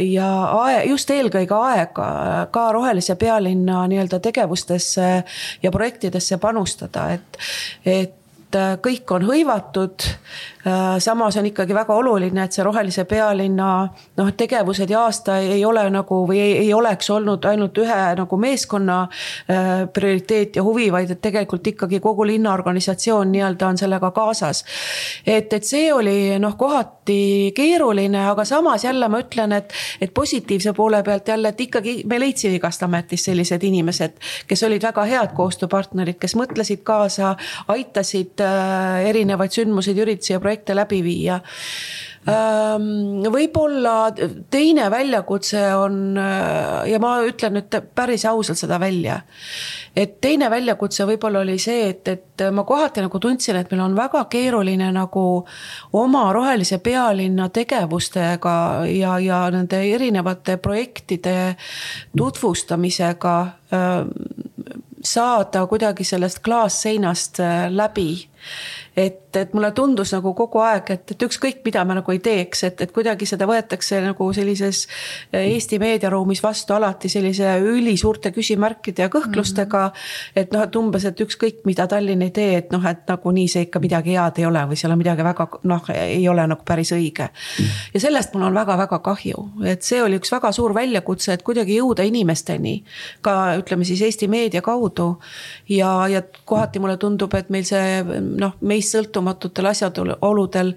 ja ae, just eelkõige aega ka rohelise pealinna nii-öelda tegevustesse ja projektidesse panustada, et, et kõik on hõivatud Äh, samas on ikkagi väga oluline, et see rohelise pealinna noh, tegevused ja aasta ei ole nagu või ei, ei oleks olnud ainult ühe nagu meeskonna äh, prioriteet ja huvi, vaid et tegelikult ikkagi kogu linnaorganisatsioon nii-öelda on sellega kaasas. et, et see oli noh, kohati keeruline, aga samas jälle ma ütlen, et, et positiivse poole pealt jälle, et ikkagi me leidsime igast ametist sellised inimesed, kes olid väga head koostööpartnerid, kes mõtlesid kaasa, aitasid äh, erinevaid sündmuseid, üritusi ja projekte projekte läbi viia võib-olla teine väljakutse on ja ma ütlen nüüd päris ausalt seda välja. et teine väljakutse võib-olla oli see, et, et ma kohati nagu tundsin, et meil on väga keeruline nagu oma rohelise pealinna tegevustega ja, ja nende erinevate projektide tutvustamisega saada kuidagi sellest klaasseinast läbi et, et mulle tundus nagu kogu aeg, et, et ükskõik, mida me nagu ei teeks, et, et kuidagi seda võetakse nagu sellises äh, Eesti meediaruumis vastu alati sellise ülisuurte küsimärkide ja kõhklustega mm. -hmm. et noh, et umbes, et ükskõik, mida Tallinn ei tee, et noh, et nagunii see ikka midagi head ei ole või seal on midagi väga noh, ei ole nagu päris õige. ja sellest mul on väga-väga kahju, et see oli üks väga suur väljakutse, et kuidagi jõuda inimesteni ka ütleme siis Eesti meedia kaudu. ja, ja kohati mulle tundub, et meil see noh, meist sõltumatutel asjaoludel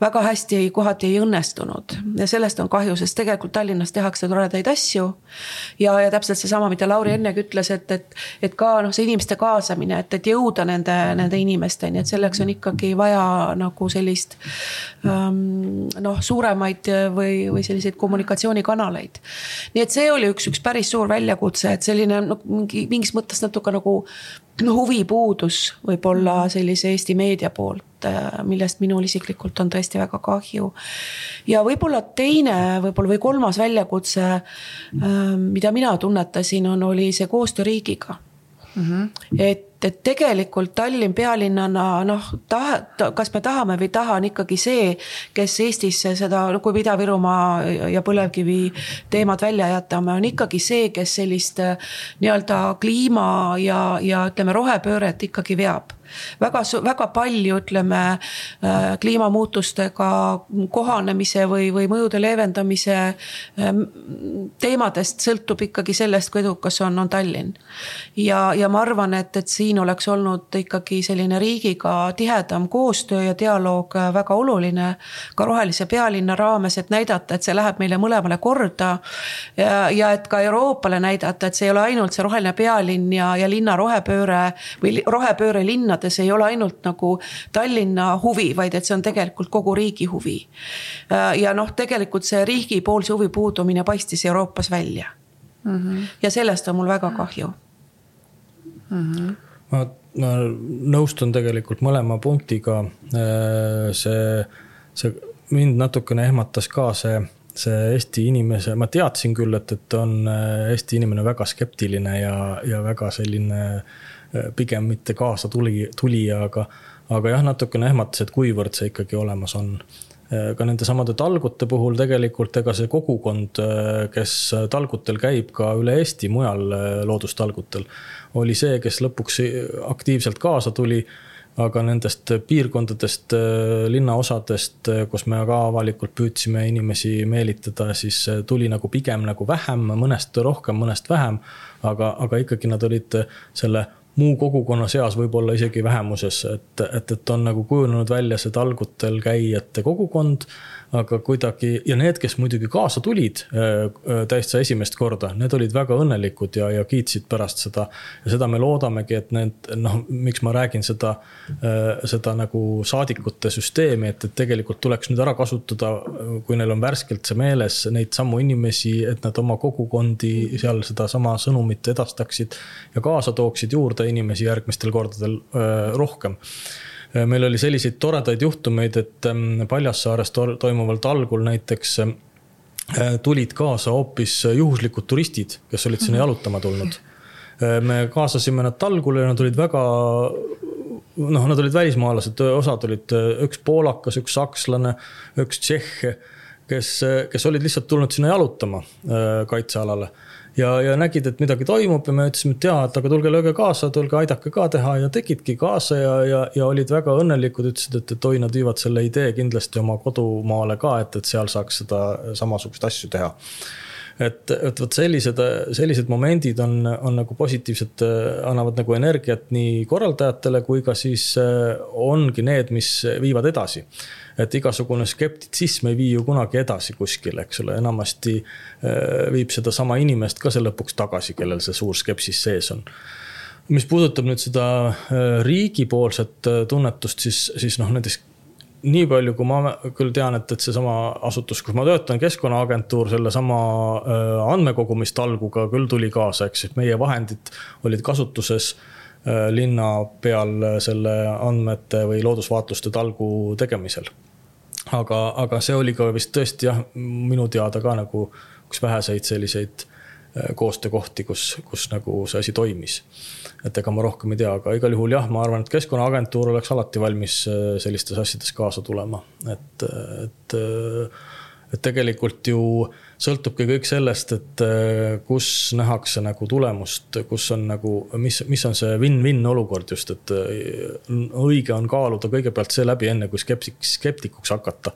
väga hästi kohati ei õnnestunud. ja sellest on kahju, sest tegelikult Tallinnas tehakse toredaid asju. ja, ja täpselt seesama, mida Lauri ennegi ütles, et, et, et ka noh, see inimeste kaasamine, et, et jõuda nende, nende inimesteni, et selleks on ikkagi vaja nagu sellist ähm, noh, suuremaid või, või selliseid kommunikatsioonikanaleid. nii et see oli üks, üks päris suur väljakutse, et selline noh, mingi mingis mõttes natuke nagu no huvi puudus võib-olla sellise Eesti meedia poolt, äh, millest minul isiklikult on tõesti väga kahju. ja võib-olla teine, võib-olla või kolmas väljakutse, äh, mida mina tunnetasin, on, oli see koostöö riigiga mm. -hmm. et et tegelikult Tallinn pealinnana noh, taha ta,, kas me tahame või ei taha, on ikkagi see, kes Eestisse seda, no kui me Ida-Virumaa ja põlevkivi teemad välja jätame, on ikkagi see, kes sellist nii-öelda kliima ja, ja ütleme, rohepööret ikkagi veab väga, väga palju, ütleme äh, kliimamuutustega kohanemise või, või mõjude leevendamise ähm, teemadest sõltub ikkagi sellest, kui edukas on, on Tallinn. ja, ja ma arvan, et, et siin oleks olnud ikkagi selline riigiga tihedam koostöö ja dialoog äh, väga oluline. ka rohelise pealinna raames, et näidata, et see läheb meile mõlemale korda. ja, ja et ka Euroopale näidata, et see ei ole ainult see roheline pealinn ja, ja linna rohepööre või rohepööre linnade linnades ei ole ainult nagu Tallinna huvi, vaid et see on tegelikult kogu riigi huvi. ja noh, tegelikult see riigipoolse huvi puudumine paistis Euroopas välja mm. -hmm. ja sellest on mul väga kahju mm. -hmm. ma, ma nõustun tegelikult mõlema punktiga. see, see mind natukene ehmatas ka see see Eesti inimese, ma teadsin küll, et, et on Eesti inimene väga skeptiline ja, ja väga selline äh, Äh, pigem mitte kaasa tuli, tulija, aga, aga jah, natukene ehmatas, et kuivõrd see ikkagi olemas on. Äh, ka nende samade talgute puhul tegelikult ega see kogukond, äh, kes talgutel käib ka üle Eesti mujal loodustalgutel, oli see, kes lõpuks aktiivselt kaasa tuli aga nendest piirkondadest, linnaosadest, kus me ka avalikult püüdsime inimesi meelitada, siis tuli nagu pigem nagu vähem, mõnest rohkem, mõnest vähem. aga, aga ikkagi nad olid selle muu kogukonna seas võib-olla isegi vähemuses, et, et, et on nagu kujunenud välja see talgutel käijate kogukond aga kuidagi ja need, kes muidugi kaasa tulid äh, äh, täitsa esimest korda, need olid väga õnnelikud ja, ja kiitsid pärast seda. ja seda me loodamegi, et need noh, miks ma räägin seda, äh, seda nagu saadikute süsteemi, et, et tegelikult tuleks nüüd ära kasutada, kui neil on värskelt see meeles, neid samu inimesi, et nad oma kogukondi seal sedasama sõnumit edastaksid ja kaasa tooksid juurde inimesi järgmistel kordadel rohkem meil oli selliseid toredaid juhtumeid, et ähm, Paljassaares toimuval talgul näiteks äh, tulid kaasa hoopis juhuslikud turistid, kes olid sinna mhm. jalutama tulnud. Äh, me kaasasime nad talgule ja nad olid väga noh, nad olid välismaalased, osad olid üks poolakas, üks sakslane, üks tšehh, kes, kes olid lihtsalt tulnud sinna jalutama kaitsealale ja, ja nägid, et midagi toimub ja me ütlesime, et jaa, et aga tulge lööge kaasa, tulge aidake ka teha ja tegidki kaasa ja, ja, ja olid väga õnnelikud, ütlesid, et, et oi, nad viivad selle idee kindlasti oma kodumaale ka, et, et seal saaks seda samasugust asju teha. Et, et vot sellised, sellised momendid on, on nagu positiivsed, annavad nagu energiat nii korraldajatele kui ka siis ongi need, mis viivad edasi et igasugune skeptitsism ei vii ju kunagi edasi kuskile, eks ole, enamasti äh, viib sedasama inimest ka see lõpuks tagasi, kellel see suur skepsis sees on. Mis puudutab nüüd seda äh, riigipoolset äh, tunnetust, siis, siis noh, näiteks nii palju, kui ma küll tean, et, et seesama asutus, kus ma töötan, Keskkonnaagentuur, sellesama andmekogumistalguga küll tuli kaasa, eks, et meie vahendid olid kasutuses linna peal selle andmete või loodusvaatluste talgu tegemisel aga, aga see oli ka vist tõesti jah, minu teada ka nagu üks väheseid selliseid äh, koostöökohti, kus, kus nagu see asi toimis. et ega ma rohkem ei tea, aga igal juhul jah, ma arvan, et Keskkonnaagentuur oleks alati valmis äh, sellistes asjades kaasa tulema, et, et, et tegelikult ju sõltubki kõik sellest, et äh, kus nähakse nagu tulemust, kus on nagu, mis, mis on see win-win olukord just, et äh, õige on kaaluda kõigepealt see läbi, enne kui skeptik, skeptikuks hakata.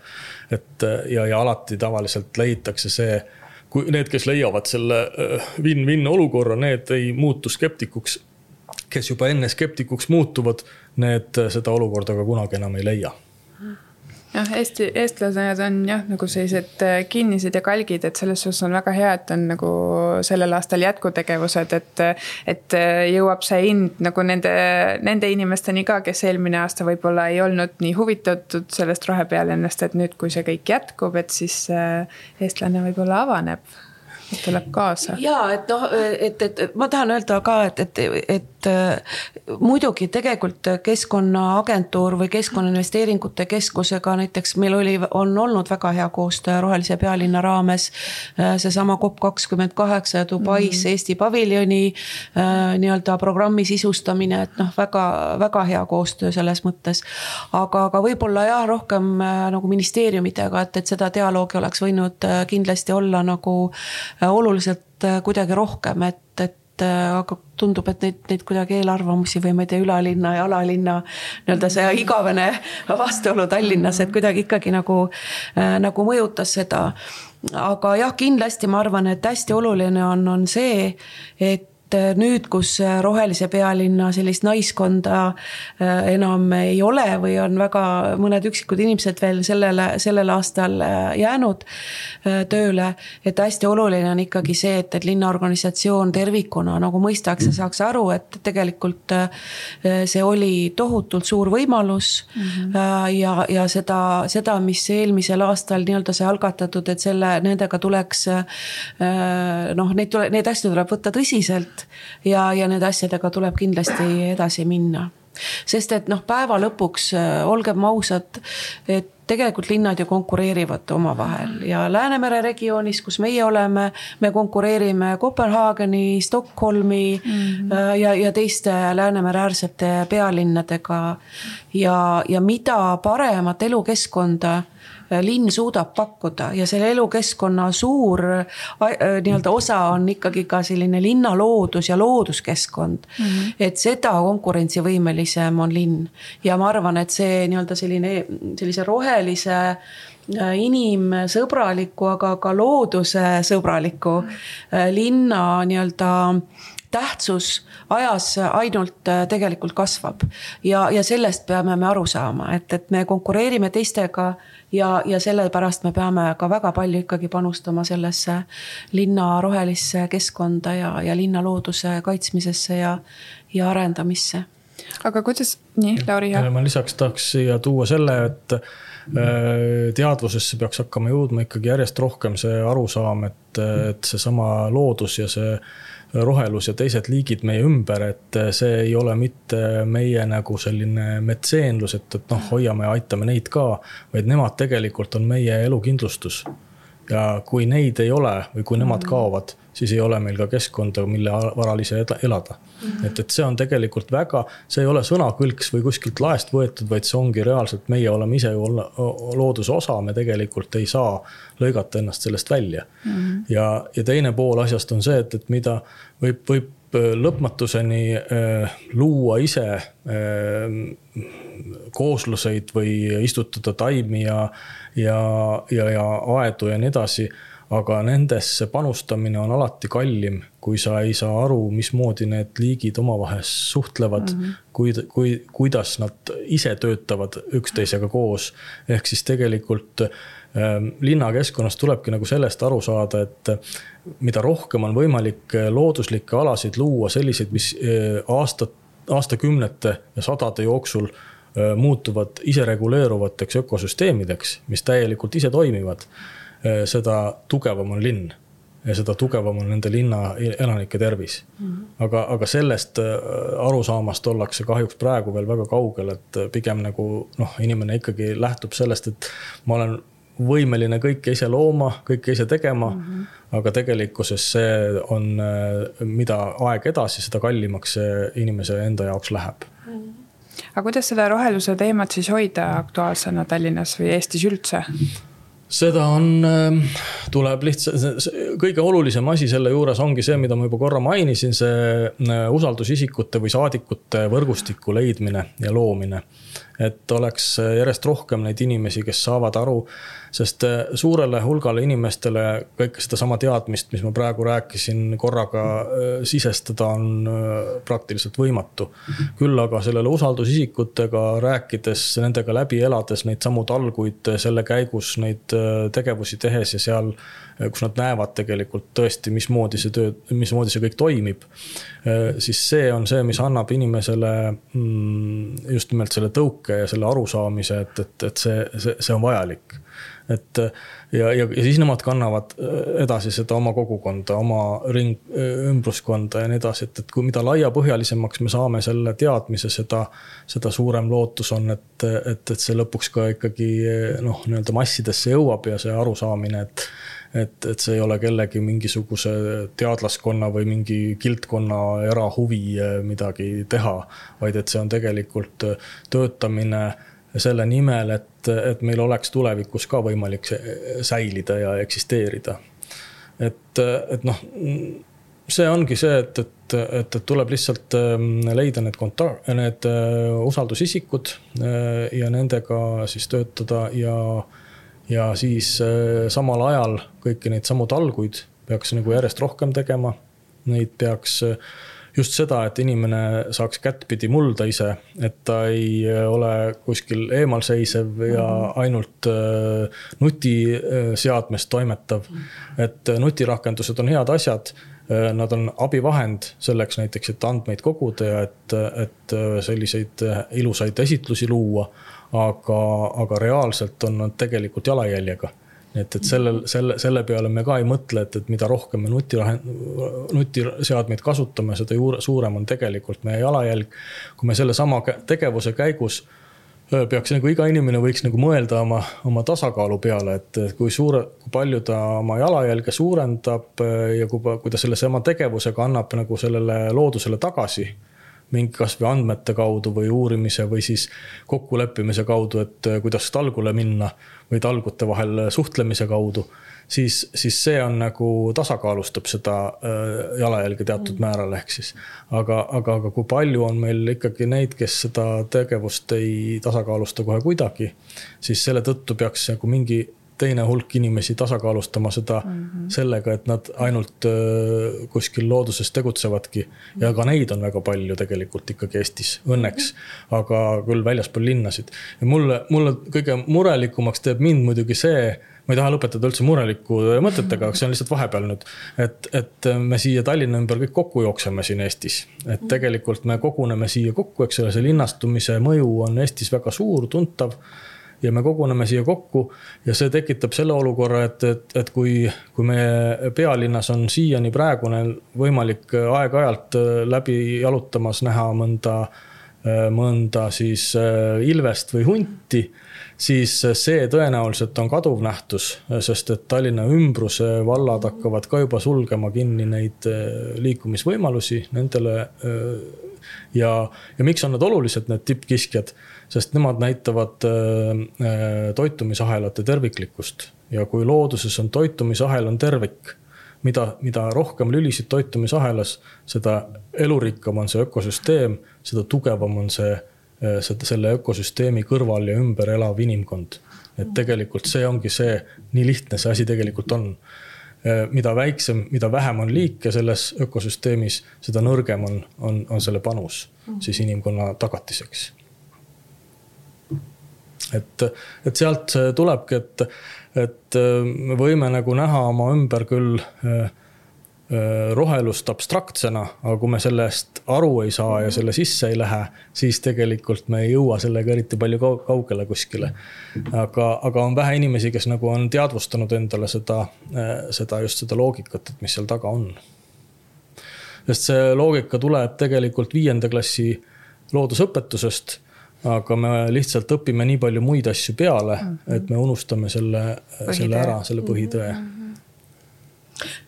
et äh, ja, ja alati tavaliselt leitakse see, kui need, kes leiavad selle win-win olukorra, need ei muutu skeptikuks. kes juba enne skeptikuks muutuvad, need seda olukorda ka kunagi enam ei leia jah, Eesti, eestlased on jah, nagu sellised äh, kinnised ja kalgid, et selles suhtes on väga hea, et on nagu sellel aastal jätkutegevused, et. et äh, jõuab see hind nagu nende, nende inimesteni ka, kes eelmine aasta võib-olla ei olnud nii huvitatud sellest rohepealinnast, et nüüd, kui see kõik jätkub, et siis äh, eestlane võib-olla avaneb tuleb kaasa. ja et noh, et, et ma tahan öelda ka, et, et, et muidugi tegelikult Keskkonnaagentuur või Keskkonnainvesteeringute Keskusega näiteks meil oli, on olnud väga hea koostöö Rohelise pealinna raames. seesama COP kakskümmend kaheksa ja Dubais mm. Eesti paviljoni äh, nii-öelda programmi sisustamine, et noh, väga, väga hea koostöö selles mõttes. aga, aga võib-olla jah, rohkem äh, nagu ministeeriumidega, et, et seda dialoogi oleks võinud äh, kindlasti olla nagu oluliselt kuidagi rohkem, et, et aga tundub, et neid, neid kuidagi eelarvamusi või ma ei tea, ülalinna ja alalinna nii-öelda see igavene vastuolu Tallinnas, et kuidagi ikkagi nagu äh,, nagu mõjutas seda. aga jah, kindlasti ma arvan, et hästi oluline on, on see, et et äh, nüüd, kus äh, rohelise pealinna sellist naiskonda äh, enam ei ole või on väga mõned üksikud inimesed veel sellele, sellel aastal jäänud tööle. et hästi oluline on ikkagi see, et, et linnaorganisatsioon tervikuna nagu mõistaks ja saaks aru, et tegelikult see oli tohutult suur võimalus mm. -hmm. ja, ja seda, seda, mis eelmisel aastal nii-öelda sai algatatud, et selle, nendega tuleks noh, neid tule, neid asju tuleb võtta tõsiselt ja, ja nende asjadega tuleb kindlasti edasi minna sest et noh, päeva lõpuks äh, olgem ausad, et tegelikult linnad ju konkureerivad omavahel ja Läänemere regioonis, kus meie oleme, me konkureerime Kopenhaageni, Stockholmi mm -hmm. ja, ja teiste Läänemere äärsete pealinnadega. ja, ja mida paremat elukeskkonda linn suudab pakkuda ja selle elukeskkonna suur äh, nii-öelda osa on ikkagi ka selline linnaloodus ja looduskeskkond mm. -hmm. et seda konkurentsivõimelisem on linn ja ma arvan, et see nii-öelda selline, sellise rohelise äh, inimsõbraliku, aga ka loodusesõbraliku linna nii-öelda tähtsus ajas ainult tegelikult kasvab. ja, ja sellest peame me aru saama, et, et me konkureerime teistega ja, ja sellepärast me peame ka väga palju ikkagi panustama sellesse linna rohelisse keskkonda ja, ja linna looduse kaitsmisesse ja, ja arendamisse. aga kuidas, nii, Lauri, jah? ma lisaks tahaks siia tuua selle, et teadvusesse peaks hakkama jõudma ikkagi järjest rohkem see arusaam, et, et seesama loodus ja see rohelus ja teised liigid meie ümber, et see ei ole mitte meie nagu selline metseenlus, et, et noh, hoiame ja aitame neid ka, vaid nemad tegelikult on meie elukindlustus. ja kui neid ei ole või kui nemad kaovad siis ei ole meil ka keskkonda, mille varal ise elada mm. -hmm. et, et see on tegelikult väga, see ei ole sõnakõlks või kuskilt laest võetud, vaid see ongi reaalselt, meie oleme ise ju looduse osa, me tegelikult ei saa lõigata ennast sellest välja mm. -hmm. ja, ja teine pool asjast on see, et, et mida võib, võib lõpmatuseni äh, luua ise äh, koosluseid või istutada taimi ja, ja, ja, ja aedu ja nii edasi aga nendesse panustamine on alati kallim, kui sa ei saa aru, mismoodi need liigid omavahel suhtlevad mm, -hmm. kui, kui, kuidas nad ise töötavad üksteisega koos. ehk siis tegelikult äh, linnakeskkonnas tulebki nagu sellest aru saada, et mida rohkem on võimalik looduslikke alasid luua, selliseid, mis äh, aastat, aastakümnete ja sadade jooksul äh, muutuvad isereguleeruvateks ökosüsteemideks, mis täielikult ise toimivad seda tugevam on linn ja seda tugevam on nende linna elanike tervis mm. -hmm. aga, aga sellest eh, arusaamast ollakse kahjuks praegu veel väga kaugel, et pigem nagu noh, inimene ikkagi lähtub sellest, et ma olen võimeline kõike ise looma, kõike ise tegema mm. -hmm. aga tegelikkuses see on, eh, mida aeg edasi, seda kallimaks see inimese enda jaoks läheb mm. -hmm. aga kuidas seda roheluse teemat siis hoida aktuaalsena Tallinnas või Eestis üldse? Seda on, ähm, tuleb lihtsalt, kõige olulisem asi selle juures ongi see, mida ma juba korra mainisin, see äh, usaldusisikute või saadikute võrgustiku leidmine ja loomine. Et oleks järjest rohkem neid inimesi, kes saavad aru sest äh, suurele hulgale inimestele kõike sedasama teadmist, mis ma praegu rääkisin, korraga äh, sisestada on äh, praktiliselt võimatu. küll aga sellele usaldusisikutega rääkides, nendega läbi elades neid samu talguid selle käigus, neid tegevusi tehes ja seal, kus nad näevad tegelikult tõesti, mismoodi see töö, mismoodi see kõik toimib. siis see on see, mis annab inimesele mm, just nimelt selle tõuke ja selle arusaamise, et, et, et see, see, see on vajalik et ja, ja, ja siis nemad kannavad äh, edasi seda oma kogukonda, oma ring, äh, ümbruskonda ja nii edasi, et, et kui mida laiapõhjalisemaks me saame selle teadmise, seda, seda suurem lootus on, et, et, et see lõpuks ka ikkagi noh, nii-öelda massidesse jõuab ja see arusaamine, et et, et see ei ole kellegi mingisuguse teadlaskonna või mingi kildkonna erahuvi äh, midagi teha, vaid et see on tegelikult töötamine selle nimel, et, et meil oleks tulevikus ka võimalik säilida ja eksisteerida. et, et noh, see ongi see, et, et, et, et tuleb lihtsalt leida need konta-, need usaldusisikud ja nendega siis töötada ja, ja siis äh, samal ajal kõiki neid samu talguid peaks nagu järjest rohkem tegema. Neid peaks äh, just seda, et inimene saaks kättpidi mulda ise, et ta ei äh, ole kuskil eemalseisev ja mhm. ainult nutiseadmes toimetav. et äh, nutirakendused on head asjad Nad on abivahend selleks näiteks, et andmeid koguda ja et, et selliseid ilusaid esitlusi luua. aga, aga reaalselt on nad tegelikult jalajäljega et, et sellel, selle, selle peale me ka ei mõtle, et, et mida rohkem me nutirahend-, nutiseadmeid kasutame, seda juure, suurem on tegelikult meie jalajälg. kui me sellesama tegevuse käigus peaks nagu iga inimene võiks nagu mõelda oma, oma tasakaalu peale, et kui suure, kui palju ta oma jalajälge suurendab ja kui, kui ta sellesama tegevusega annab nagu sellele loodusele tagasi mingi kasvõi andmete kaudu või uurimise või siis kokkuleppimise kaudu, et kuidas talgule minna või talgute vahel suhtlemise kaudu. Siis, siis see on nagu tasakaalustab seda äh, jalajälge teatud mm. määral, ehk siis. aga, aga, aga kui palju on meil ikkagi neid, kes seda tegevust ei tasakaalusta kohe kuidagi, siis selle tõttu peaks nagu mingi teine hulk inimesi tasakaalustama seda mm -hmm. sellega, et nad ainult äh, kuskil looduses tegutsevadki. ja ka neid on väga palju tegelikult ikkagi Eestis, õnneks, aga küll väljaspool linnasid. ja mulle, mulle kõige murelikumaks teeb mind muidugi see, ma ei taha lõpetada üldse mureliku mõtetega, aga see on lihtsalt vahepeal nüüd. et, et me siia Tallinna ümber kõik kokku jookseme siin Eestis. et tegelikult me koguneme siia kokku, eks ole, see linnastumise mõju on Eestis väga suur, tuntav ja me koguneme siia kokku ja see tekitab selle olukorra, et, et, et kui, kui meie pealinnas on siiani praegune võimalik aeg-ajalt läbi jalutamas näha mõnda, mõnda siis ilvest või hunti siis see tõenäoliselt on kaduv nähtus, sest et Tallinna ümbruse vallad hakkavad ka juba sulgema kinni neid äh, liikumisvõimalusi nendele. Äh, ja, ja miks on need olulised, need tippkiskjad, sest nemad näitavad äh, toitumisahelate terviklikkust ja kui looduses on toitumisahel on tervik mida, mida rohkem lülisid toitumisahelas, seda elurikkam on see ökosüsteem, seda tugevam on see seda, selle ökosüsteemi kõrval ja ümber elav inimkond. et tegelikult see ongi see, nii lihtne see asi tegelikult on. Äh, mida väiksem, mida vähem on liike selles ökosüsteemis, seda nõrgem on, on, on selle panus siis inimkonna tagatiseks. et, et sealt see tulebki, et, et äh, me võime nagu näha oma ümber küll äh, rohelust abstraktsena, aga kui me sellest aru ei saa ja selle sisse ei lähe, siis tegelikult me ei jõua sellega eriti palju kaugele kuskile. aga, aga on vähe inimesi, kes nagu on teadvustanud endale seda, seda just seda loogikat, et mis seal taga on. sest see loogika tuleb tegelikult viienda klassi loodusõpetusest aga me lihtsalt õpime nii palju muid asju peale, et me unustame selle, selle ära, selle põhitõe mm. -hmm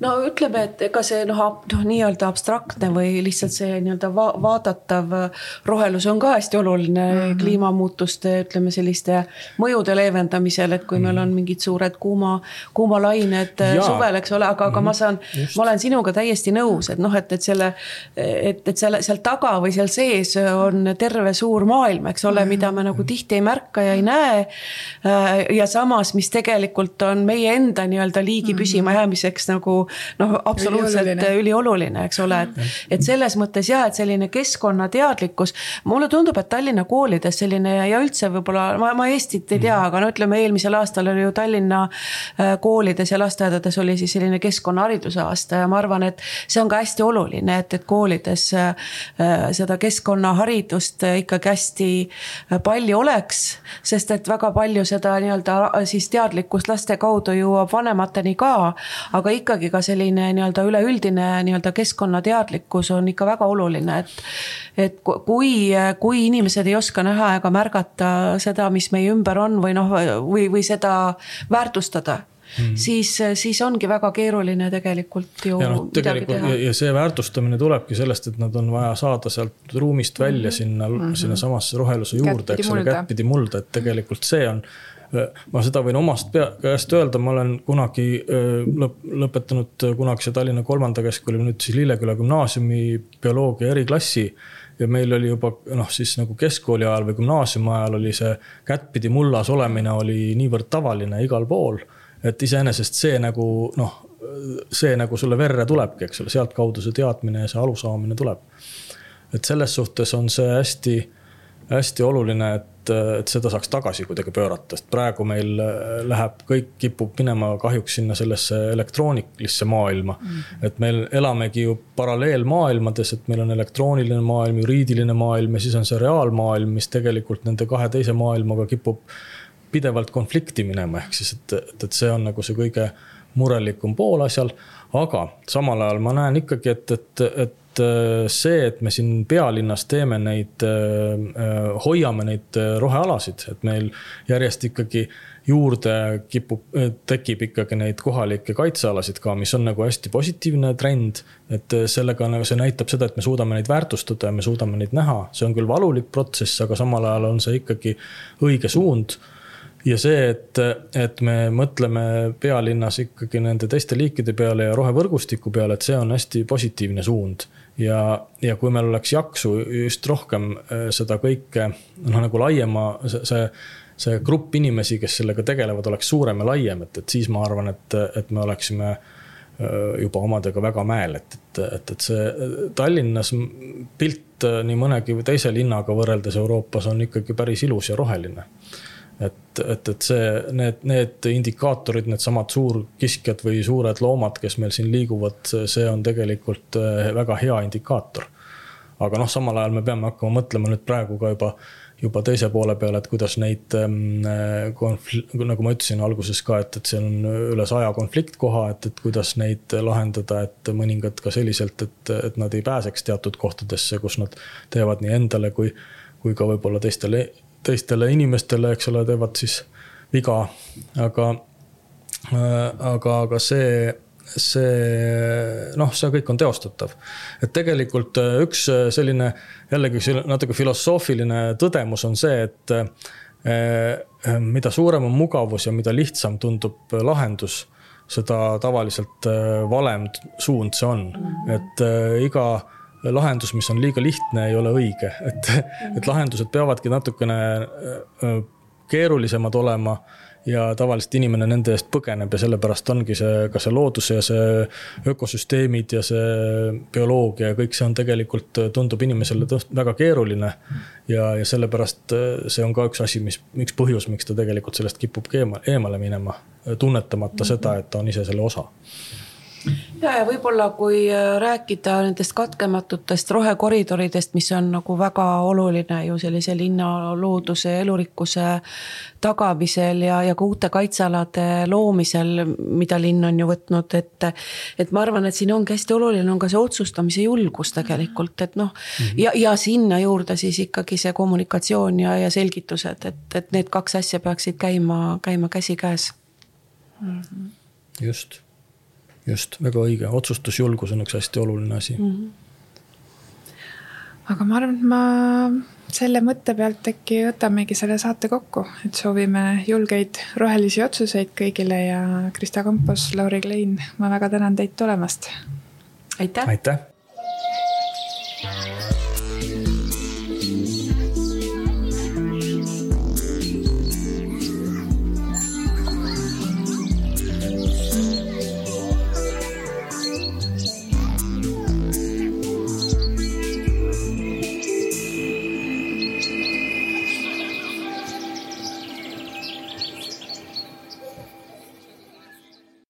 no ütleme, et ega see noh, noh nii-öelda abstraktne või lihtsalt see nii-öelda va vaadatav rohelus on ka hästi oluline mm -hmm. kliimamuutuste, ütleme selliste mõjude leevendamisel, et kui meil on mingid suured kuuma, kuumalained ja. suvel, eks ole, aga, aga ma mhm. saan, ma olen sinuga täiesti nõus, et noh, et, et selle, et, et selle seal taga või seal sees on terve suur maailm, eks ole mida me nagu tihti ei märka ja ei näe. ja samas, mis tegelikult on meie enda nii-öelda liigi -hmm. püsimajäämiseks nagu nagu noh, absoluutselt ülioluline, ülioluline, eks ole, et, et selles mõttes jah, et selline keskkonnateadlikkus. mulle tundub, et Tallinna koolides selline ja üldse võib-olla ma, ma Eestit ei tea, aga no ütleme, eelmisel aastal oli ju Tallinna äh, koolides ja lasteaedades oli siis selline keskkonnahariduse aasta ja ma arvan, et see on ka hästi oluline, et, et koolides äh, seda keskkonnaharidust ikkagi hästi äh, palju oleks. sest et väga palju seda nii-öelda siis teadlikkust laste kaudu jõuab vanemateni ka, aga ikka ikkagi ka selline nii-öelda üleüldine nii-öelda keskkonnateadlikkus on ikka väga oluline, et. et kui, kui inimesed ei oska näha ega märgata seda, mis meie ümber on või noh, või, või seda väärtustada Mm. siis, siis ongi väga keeruline tegelikult ju. ja noh, tegelikult ja, ja see väärtustamine tulebki sellest, et nad on vaja saada sealt ruumist välja mm -hmm. sinna mm -hmm., sinnasamasse roheluse juurde, eks ole, kättpidi mulda, et tegelikult see on ma seda võin omast pea, käest öelda, ma olen kunagi lõp, lõpetanud kunagise Tallinna kolmanda keskkooli, nüüd siis Lilleküla gümnaasiumi bioloogia eriklassi. ja meil oli juba noh, siis nagu keskkooli ajal või gümnaasiumi ajal oli see kättpidi mullas olemine oli niivõrd tavaline igal pool. et iseenesest see nagu noh, see nagu sulle verre tulebki, eks ole, sealtkaudu see teadmine ja see arusaamine tuleb. et selles suhtes on see hästi, hästi oluline, et et, seda saaks tagasi kuidagi pöörata, sest praegu meil äh, läheb, kõik kipub minema kahjuks sinna sellesse elektroonilisse maailma mm. -hmm. et meil elamegi ju paralleelmaailmades, et meil on elektrooniline maailm, juriidiline maailm ja siis on see reaalmaailm, mis tegelikult nende kahe teise maailmaga kipub pidevalt konflikti minema, ehk siis, et, et, et see on nagu see kõige murelikum pool asjal. Aga samal ajal ma näen ikkagi, et, et, et Äh, see, et me siin pealinnas teeme neid, äh, äh, hoiame neid rohealasid, et meil järjest ikkagi juurde kipub, tekib ikkagi neid kohalikke kaitsealasid ka, mis on nagu hästi positiivne trend. et sellega nagu see näitab seda, et me suudame neid väärtustada ja me suudame neid näha, see on küll valulik protsess, aga samal ajal on see ikkagi õige suund ja see, et, et me mõtleme pealinnas ikkagi nende teiste liikide peale ja rohevõrgustiku peale, et see on hästi positiivne suund. Ja, ja kui meil oleks jaksu just rohkem äh, seda kõike noh, nagu laiema, see, see grupp inimesi, kes sellega tegelevad, oleks suurem ja laiem, et, et siis ma arvan, et, et me oleksime äh, juba omadega väga mäel, et, et, et, et see Tallinnas pilt äh, nii mõnegi teise linnaga võrreldes Euroopas on ikkagi päris ilus ja roheline et, et, et see, need, need indikaatorid, needsamad suurkiskjad või suured loomad, kes meil siin liiguvad, see on tegelikult eh, väga hea indikaator. aga noh, samal ajal me peame hakkama mõtlema nüüd praegu ka juba juba teise poole peale, et kuidas neid ähm, konfl-, nagu ma ütlesin alguses ka, et, et see on üle saja konfliktkoha, et, et kuidas neid lahendada, et mõningad ka selliselt, et, et nad ei pääseks teatud kohtadesse, kus nad teevad nii endale kui, kui ka võib-olla teistele, teistele inimestele, eks ole, teevad siis viga, aga, äh, aga, aga see see noh, see kõik on teostatav. et tegelikult äh, üks äh, selline jällegi natuke filosoofiline tõdemus on see, et mida suurem on mugavus ja mida lihtsam tundub lahendus, seda tavaliselt valem suund see on, et iga lahendus, mis on liiga lihtne, ei ole õige, et, et lahendused peavadki natukene keerulisemad olema ja tavaliselt inimene nende eest põgeneb ja sellepärast ongi see, ka see loodus ja see ökosüsteemid ja see bioloogia ja kõik see on tegelikult, tundub inimesele väga keeruline. ja, ja sellepärast see on ka üks asi, mis, üks põhjus, miks ta tegelikult sellest eemale, eemale minema, tunnetamata mm -hmm. seda, et ta on ise selle osa ja, ja võib-olla kui äh, rääkida nendest katkematutest rohekoridoridest, mis on nagu väga oluline ju sellise linna looduse ja elurikkuse tagamisel ja, ja ka uute kaitsealade loomisel, mida linn on ju võtnud, et. et ma arvan, et siin ongi hästi oluline on ka see otsustamise julgus tegelikult, et noh mm -hmm. ja, ja sinna juurde siis ikkagi see kommunikatsioon ja, ja selgitused, et, et need kaks asja peaksid käima, käima käsikäes mm. -hmm. just just, väga õige, otsustusjulgus on üks hästi oluline asi mm. -hmm. aga ma arvan, et ma selle mõtte pealt äkki võtamegi selle saate kokku, et soovime julgeid rohelisi otsuseid kõigile ja Krista Kompos, Lauri Klein, ma väga tänan teid tulemast. aitäh. aitäh